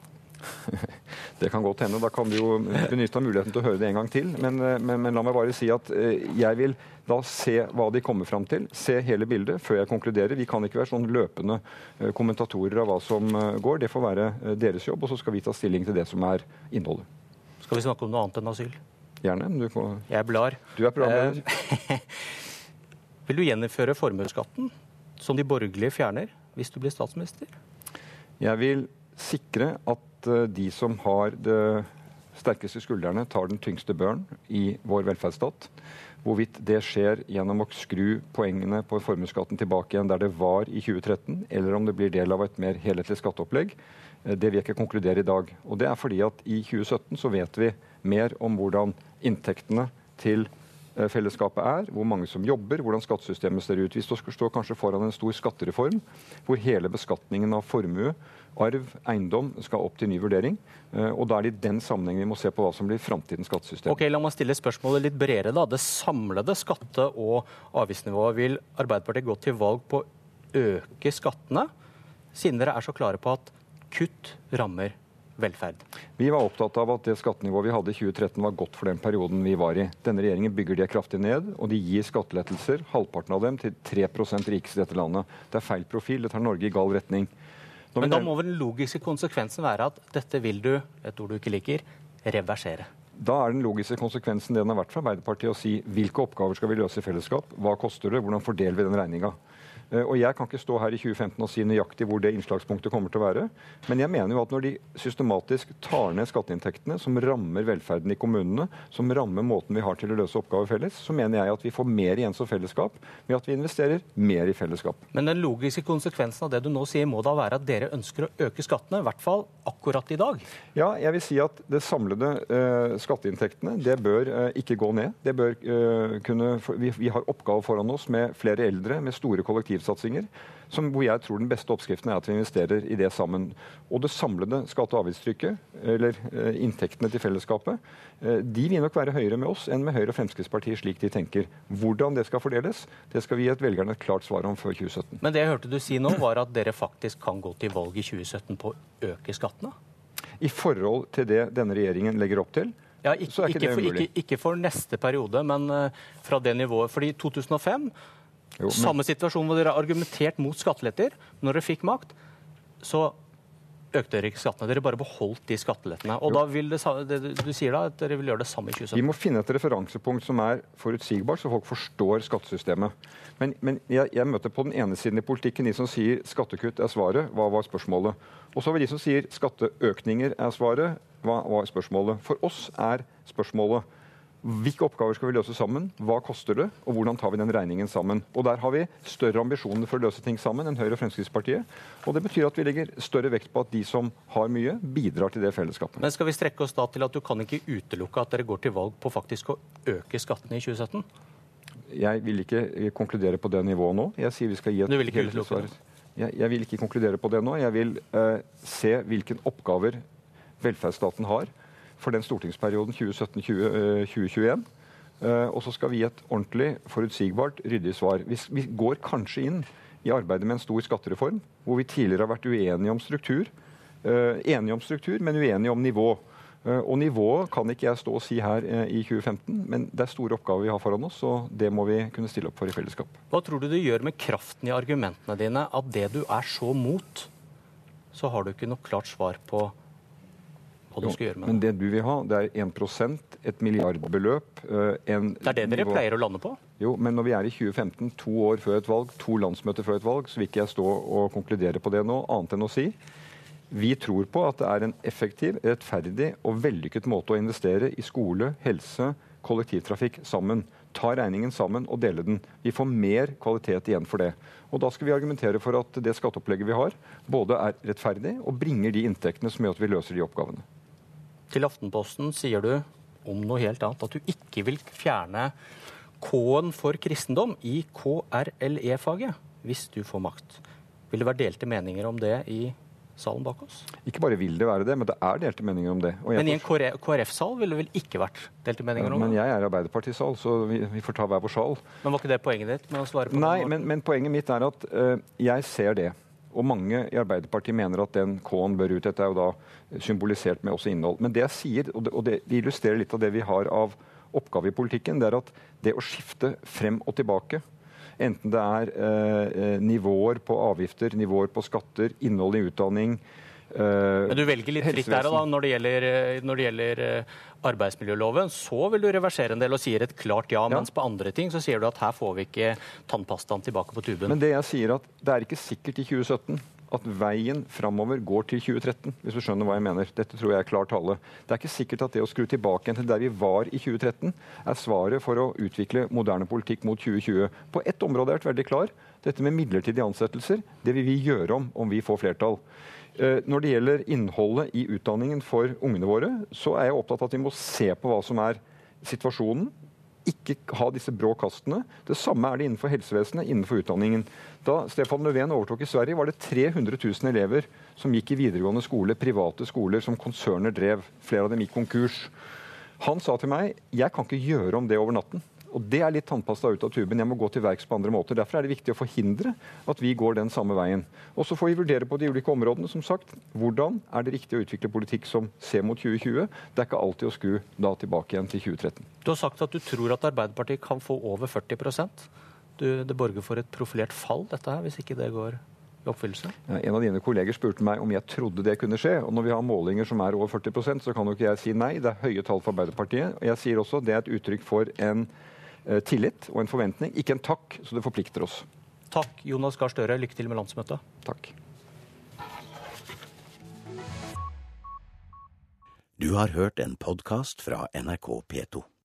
Det kan godt hende. Da kan vi jo benytte muligheten til å høre det en gang til. Men, eh, men, men, la meg bare si at eh, jeg vil da se hva de kommer fram til. Se hele bildet før jeg konkluderer. Vi kan ikke være sånn løpende eh, kommentatorer av hva som går. Det får være deres jobb, og så skal vi ta stilling til det som er innholdet. Skal vi snakke om noe annet enn asyl? Gjerne. Du får... Jeg blar. Du er programleder. vil du gjeninnføre formuesskatten, som de borgerlige fjerner, hvis du blir statsminister? Jeg vil sikre at Eh, de som har det sterkeste skuldrene, tar den tyngste børen i vår velferdsstat. Hvorvidt det skjer gjennom å skru poengene på formuesskatten tilbake igjen der det var i 2013, eller om det blir del av et mer helhetlig skatteopplegg, eh, det vil jeg ikke konkludere i dag. Og Det er fordi at i 2017 så vet vi mer om hvordan inntektene til eh, fellesskapet er, hvor mange som jobber, hvordan skattesystemet ser ut. Vi står kanskje foran en stor skattereform hvor hele beskatningen av formue arv, eiendom skal opp til ny vurdering. Eh, og Da er det i den sammenheng vi må se på hva som blir framtidens skattesystem. Ok, La meg stille spørsmålet litt bredere. da. Det samlede skatte- og avgiftsnivået vil Arbeiderpartiet gå til valg på å øke skattene, siden dere er så klare på at kutt rammer velferd? Vi var opptatt av at det skattenivået vi hadde i 2013 var godt for den perioden vi var i. Denne regjeringen bygger det kraftig ned, og de gir skattelettelser, halvparten av dem, til 3 rikeste i dette landet. Det er feil profil, det tar Norge i gal retning. Men da må vel den logiske konsekvensen være at dette vil du, et ord du ikke liker, reversere? Da er den logiske konsekvensen det den har vært for Arbeiderpartiet å si hvilke oppgaver skal vi løse i fellesskap, hva koster det, hvordan fordeler vi den regninga. Eh, og Jeg kan ikke stå her i 2015 og si nøyaktig hvor det innslagspunktet kommer til å være. Men jeg mener jo at når de systematisk tar ned skatteinntektene, som rammer velferden i kommunene, som rammer måten vi har til å løse oppgaver felles, så mener jeg at vi får mer igjen som fellesskap ved at vi investerer mer i fellesskap. Men den logiske konsekvensen av det du nå sier, må da være at dere ønsker å øke skattene, i hvert fall akkurat i dag? Ja, jeg vil si at det samlede uh, skatteinntektene, det bør uh, ikke gå ned. Det bør uh, kunne, vi, vi har oppgaver foran oss med flere eldre, med store kollektiv kollektivsatsinger, som, hvor jeg tror den beste oppskriften er at vi investerer i det sammen. Og det samlede skatte- og avgiftstrykket, eller eh, inntektene til fellesskapet, eh, de vil nok være høyere med oss enn med Høyre og Fremskrittspartiet, slik de tenker. Hvordan det skal fordeles, det skal vi gi et velgerne et klart svar om før 2017. Men det jeg hørte du si nå, var at dere faktisk kan gå til valg i 2017 på å øke skattene? I forhold til det denne regjeringen legger opp til, ja, ikke, ikke, umulig. Ikke, ikke, for neste periode, men uh, fra det nivået. Fordi 2005 jo, men... Samme situasjon hvor dere har argumentert mot skatteletter. Når dere fikk makt, så økte dere ikke skattene. Dere bare beholdt de skattelettene. Og jo. da vil det, det, Du sier da at dere vil gjøre det samme i 2017? Vi må finne et referansepunkt som er forutsigbart, så folk forstår skattesystemet. Men, men jeg, jeg, møter på den ene siden i politikken de som sier skattekutt er svaret. Hva var spørsmålet? Og så har vi de som sier skatteøkninger er svaret. Hva var spørsmålet? For oss er spørsmålet hvilke oppgaver skal vi løse sammen? Hva koster det? Og hvordan tar vi den regningen sammen? Og Der har vi større ambisjoner for å løse ting sammen enn Høyre og Fremskrittspartiet. Og Det betyr at vi legger større vekt på at de som har mye, bidrar til det fellesskapet. Men skal vi strekke oss da til at du kan ikke utelukke at dere går til valg på faktisk å øke skattene i 2017? Jeg vil ikke konkludere på det nivået nå. Jeg sier vi skal gi et Du vil ikke utelukke det? Jeg, jeg, vil ikke konkludere på det nå. Jeg vil uh, se hvilke oppgaver velferdsstaten har for den stortingsperioden 2017-2021. Eh, eh, og så skal vi gi et ordentlig, forutsigbart, ryddig svar. Vi, går kanskje inn i arbeidet med en stor skattereform, hvor vi tidligere har vært uenige om struktur. Uh, enige om struktur, men uenige om nivå. Eh, og nivået kan ikke jeg stå og si her eh, i 2015, men det er store oppgaver vi har foran oss, og det må vi kunne stille opp for i fellesskap. Hva tror du det gjør med kraften i argumentene dine at det du er så mot, så har du ikke noe klart svar på hva du skal gjøre med det? Men det du vil ha, det er 1% et milliardbeløp. En det er det dere nivå... pleier å lande på? Jo, men når vi er i 2015, to år før et valg, to landsmøter før et valg, så vil ikke jeg stå og konkludere på det nå, annet enn å si vi tror på at det er en effektiv, rettferdig og vellykket måte å investere i skole, helse, kollektivtrafikk sammen. Ta regningen sammen og dele den. Vi får mer kvalitet igjen for det. Og Da skal vi argumentere for at det skatteopplegget vi har, både er rettferdig og bringer de inntektene som gjør at vi løser de oppgavene. Til Aftenposten sier du om noe helt annet, at du ikke vil fjerne K-en for kristendom i KRLE-faget hvis du får makt. Vil det være delte meninger om det i salen bak oss? Ikke bare vil det være det, men det er delte meninger om det. men i en KrF-sal ville det vel ikke vært delte meninger om det? Men jeg er Arbeiderpartisal, så vi, vi, får ta hver vår sal. Men var ikke det poenget ditt med å svare på Nei, men, men, poenget mitt er at uh, jeg ser det. Og mange i Arbeiderpartiet mener at den K-en bør ut. Dette er jo da symbolisert med også innhold. Men det jeg sier, og det, og det illustrerer litt av det vi har av oppgave i politikken, det er at det å skifte frem og tilbake Enten det er eh, eh, nivåer på avgifter, nivåer på skatter, innhold i utdanning. Eh, Men du velger litt fritt der da, når det gjelder, eh, når det gjelder eh, arbeidsmiljøloven. Så vil du reversere en del og sier et klart ja, ja, mens på andre ting så sier du at her får vi ikke tannpastaen tilbake på tuben. Men det jeg sier at det er ikke sikkert i 2017 at veien framover går til 2013, hvis du skjønner hva jeg mener. Dette tror jeg er klar tale. Det er ikke sikkert at det å skru tilbake til der vi var i 2013, er svaret for å utvikle moderne politikk mot 2020. På ett område er jeg veldig klar. Dette med midlertidige ansettelser, det vil vi gjøre om om vi får flertall. Eh, når det gjelder innholdet i utdanningen for ungene våre, så er jeg opptatt av at vi må se på hva som er situasjonen ikke ha disse brå kastene. Det samme er det innenfor helsevesenet, innenfor utdanningen. Da Stefan Löfven overtok i Sverige, var det 300 000 elever som gikk i videregående skole, private skoler som konserner drev. Flere av dem gikk konkurs. Han sa til meg jeg kan ikke gjøre om det over natten. Og Det er litt tannpasta ut av tuben. Jeg må gå til verks på andre måter. Derfor er det viktig å forhindre at vi går den samme veien. Og Så får vi vurdere på de ulike områdene. som sagt, Hvordan er det riktig å utvikle politikk som ser mot 2020? Det er ikke alltid å skru da tilbake igjen til 2013. Du har sagt at du tror at Arbeiderpartiet kan få over 40% du, Det borger for et profilert fall, dette her, hvis ikke det går oppfyllelse? En av dine kolleger spurte meg om jeg trodde det kunne skje. og Når vi har målinger som er over 40% så kan jo ikke jeg si nei. Det er høye tall for Arbeiderpartiet. og Jeg sier også det er et uttrykk for en tillit og en forventning, ikke en takk, så det forplikter oss. Takk, Jonas Gahr Støre. Lykke til med landsmøtet. Takk. Du har hørt en podkast fra NRK P2.